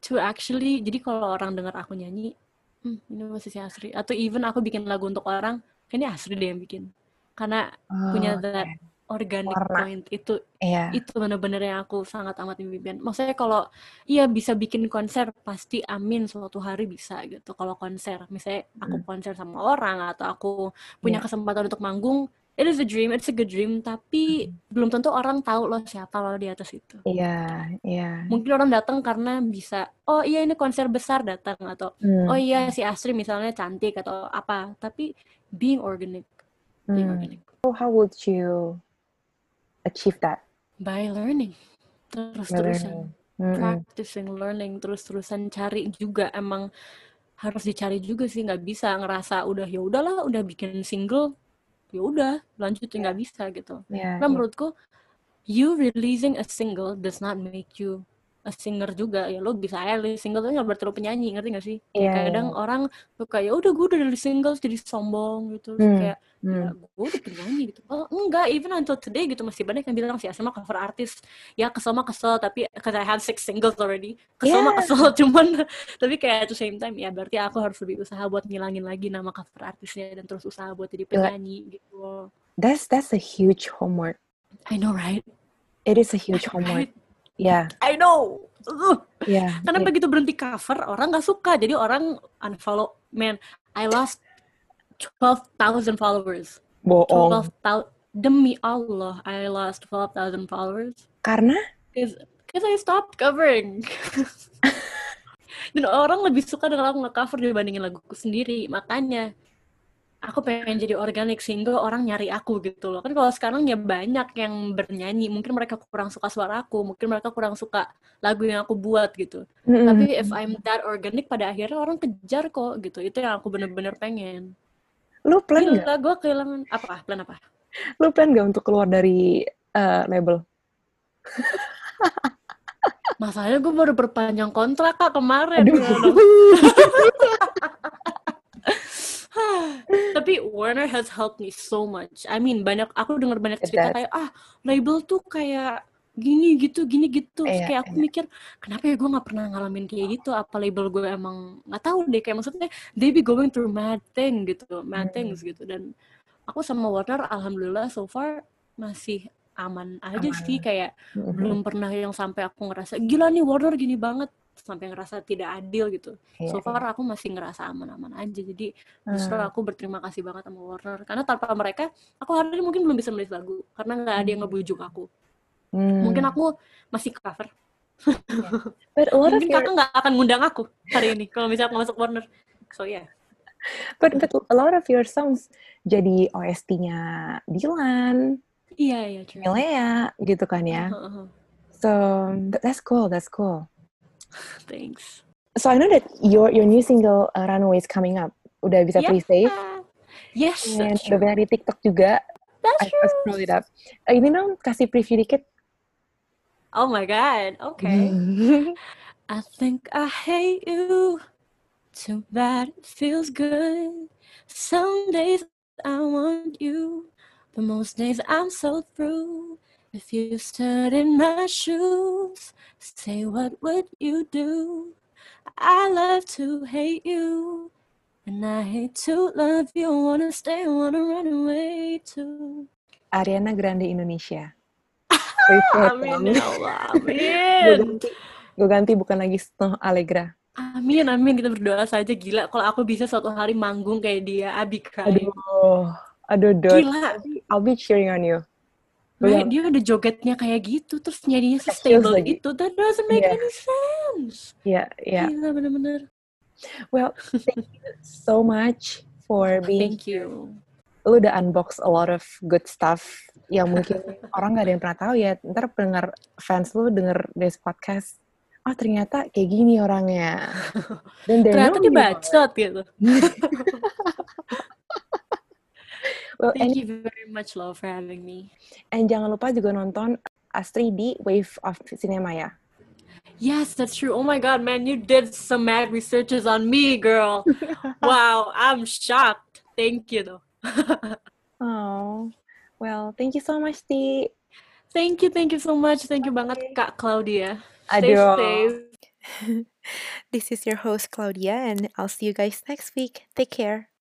Speaker 2: to actually jadi kalau orang dengar aku nyanyi hmm, ini masih si Asri atau even aku bikin lagu untuk orang kayaknya Asri deh yang bikin karena punya
Speaker 1: Oh,
Speaker 2: that
Speaker 1: okay.
Speaker 2: Organic
Speaker 1: Warna.
Speaker 2: point itu
Speaker 1: Iya.
Speaker 2: itu bener-bener yang aku sangat amat impian maksudnya kalau iya bisa bikin konser pasti amin suatu hari bisa gitu kalau konser misalnya aku
Speaker 1: Hmm.
Speaker 2: konser sama orang atau aku punya
Speaker 1: Iya.
Speaker 2: kesempatan untuk manggung it is a dream it's a good dream tapi belum tentu orang tahu loh siapa lo di atas itu
Speaker 1: Iya, iya.
Speaker 2: mungkin orang datang karena bisa oh iya ini konser besar datang atau
Speaker 1: Hmm,
Speaker 2: oh iya si Astri misalnya cantik atau apa tapi being organic being
Speaker 1: hmm.
Speaker 2: organic
Speaker 1: So how would you achieve that?
Speaker 2: by learning terus-terusan
Speaker 1: learning. Mm-mm.
Speaker 2: practicing learning terus-terusan cari juga emang harus dicari juga sih nggak bisa ngerasa udah ya udahlah udah bikin single ya udah lanjutin nggak bisa gitu
Speaker 1: Iya,
Speaker 2: Nah
Speaker 1: iya.
Speaker 2: menurutku you releasing a single does not make you singer juga ya lo bisa aja single tuh nggak berarti lo penyanyi ngerti gak sih
Speaker 1: Iya,
Speaker 2: kayak kadang
Speaker 1: iya.
Speaker 2: orang suka ya udah gue udah rilis single jadi sombong gitu
Speaker 1: Hmm,
Speaker 2: kayak ya
Speaker 1: hmm.
Speaker 2: gue udah penyanyi gitu oh enggak even until today gitu masih banyak yang bilang si Asma cover artis ya kesel mah kesel tapi because I have six singles already kesel mah
Speaker 1: Yeah.
Speaker 2: kesel cuman tapi kayak at the same time ya berarti aku harus lebih usaha buat ngilangin lagi nama cover artisnya dan terus usaha buat jadi penyanyi gitu.
Speaker 1: That's that's a huge homework.
Speaker 2: I know right
Speaker 1: It is a huge homework.
Speaker 2: right
Speaker 1: Yeah,
Speaker 2: I know.
Speaker 1: Yeah,
Speaker 2: karena
Speaker 1: yeah.
Speaker 2: begitu berhenti cover orang nggak suka. Jadi orang unfollow man I lost 12,000 followers.
Speaker 1: Bohong.
Speaker 2: 12,000 demi Allah I lost 12,000 followers.
Speaker 1: Karena?
Speaker 2: Because because I stopped covering. Dan orang lebih suka dengan aku nge-cover dibandingin laguku sendiri. Makanya aku pengen jadi organic single orang nyari aku gitu loh. Kan kalau sekarang ya banyak yang bernyanyi. Mungkin mereka kurang suka suara aku mungkin mereka kurang suka lagu yang aku buat gitu.
Speaker 1: Mm-mm.
Speaker 2: tapi if I'm that organic pada akhirnya orang kejar kok gitu. Itu yang aku bener-bener pengen.
Speaker 1: Lu plan
Speaker 2: gila gue kehilangan apa? Plan apa?
Speaker 1: Lu plan nggak untuk keluar dari uh, label?
Speaker 2: masalahnya gue baru perpanjang kontrak kak kemarin.
Speaker 1: Aduh.
Speaker 2: tapi Warner has helped me so much. I mean banyak aku dengar banyak
Speaker 1: It
Speaker 2: cerita kayak ah label tuh kayak gini gitu gini gitu.
Speaker 1: Iya,
Speaker 2: kayak aku
Speaker 1: iya.
Speaker 2: mikir kenapa ya gue nggak pernah ngalamin kayak gitu? Apa label gue emang nggak tahu deh kayak maksudnya they be going through mad thing gitu, mad
Speaker 1: Hmm.
Speaker 2: things gitu dan aku sama Warner alhamdulillah so far masih aman aja sih
Speaker 1: Aman.
Speaker 2: kayak
Speaker 1: Mhm.
Speaker 2: belum pernah yang sampai aku ngerasa gila nih Warner gini banget sampai ngerasa tidak adil gitu.
Speaker 1: Iya,
Speaker 2: So far aku masih ngerasa aman-aman aja. Jadi justru
Speaker 1: Hmm.
Speaker 2: aku berterima kasih banget sama Warner karena tanpa mereka aku hari ini mungkin belum bisa menulis lagu karena nggak ada yang ngebujuk aku.
Speaker 1: Hmm.
Speaker 2: Mungkin aku masih cover.
Speaker 1: But a lot of
Speaker 2: Mungkin
Speaker 1: your,
Speaker 2: kakak nggak akan ngundang aku hari ini kalau misalnya aku masuk Warner. So yeah.
Speaker 1: but, but a lot of your songs jadi OST-nya Dylan,
Speaker 2: Iya iya true.
Speaker 1: Milea, gitu kan ya.
Speaker 2: Uh-huh.
Speaker 1: So th- that's cool, that's cool.
Speaker 2: Thanks.
Speaker 1: So I know that your your new single uh, Runaway is coming up. Udah bisa
Speaker 2: Yeah.
Speaker 1: pre-save
Speaker 2: Yes, that's
Speaker 1: udah banyak di TikTok juga.
Speaker 2: That's
Speaker 1: I, I
Speaker 2: true.
Speaker 1: scroll it up. Uh, ini dong kasih preview dikit.
Speaker 2: Oh my god. Okay. I think I hate you. Too bad it feels good. Some days I want you, but most days I'm so through. If you stood in my shoes, say what would you do? I love to hate you, and I hate to love you. Wanna stay, wanna run away too.
Speaker 1: Ariana Grande Indonesia.
Speaker 2: Amin ya Allah,
Speaker 1: Gue
Speaker 2: amin.
Speaker 1: ganti, gue ganti bukan lagi Snow Allegra.
Speaker 2: Amin, amin. Kita berdoa saja. Gila, kalau aku bisa suatu hari manggung kayak dia, Abi cry.
Speaker 1: Aduh, aduh, Dot.
Speaker 2: Gila,
Speaker 1: I'll be cheering on you.
Speaker 2: Right?
Speaker 1: Belum.
Speaker 2: Dia udah jogetnya kayak gitu, terus nyanyinya
Speaker 1: heels lagi.
Speaker 2: itu. That doesn't make
Speaker 1: Iya.
Speaker 2: any sense.
Speaker 1: Ya, ya.
Speaker 2: Gila, bener-bener.
Speaker 1: Well, thank you so much for being
Speaker 2: Thank you.
Speaker 1: lu udah unbox a lot of good stuff yang mungkin orang nggak ada yang pernah tahu ya. Ntar pendengar fans lu denger this podcast, oh ternyata kayak gini orangnya. Dan
Speaker 2: Ternyata
Speaker 1: know
Speaker 2: dia
Speaker 1: you.
Speaker 2: bacot gitu.
Speaker 1: Well,
Speaker 2: Thank you very much, loh, for having me.
Speaker 1: and jangan lupa juga nonton Astri di Wave of Cinema ya.
Speaker 2: Yes, that's true. Oh my god, man, you did some mad researches on me, girl. wow, I'm shocked. Thank you though.
Speaker 1: oh, well, thank you so much, Ti.
Speaker 2: Thank you, thank you so much. Thank you banget Kak Claudia. Stay
Speaker 1: Aduh.
Speaker 2: safe.
Speaker 3: this is your host, Claudia, and I'll see you guys next week. Take care.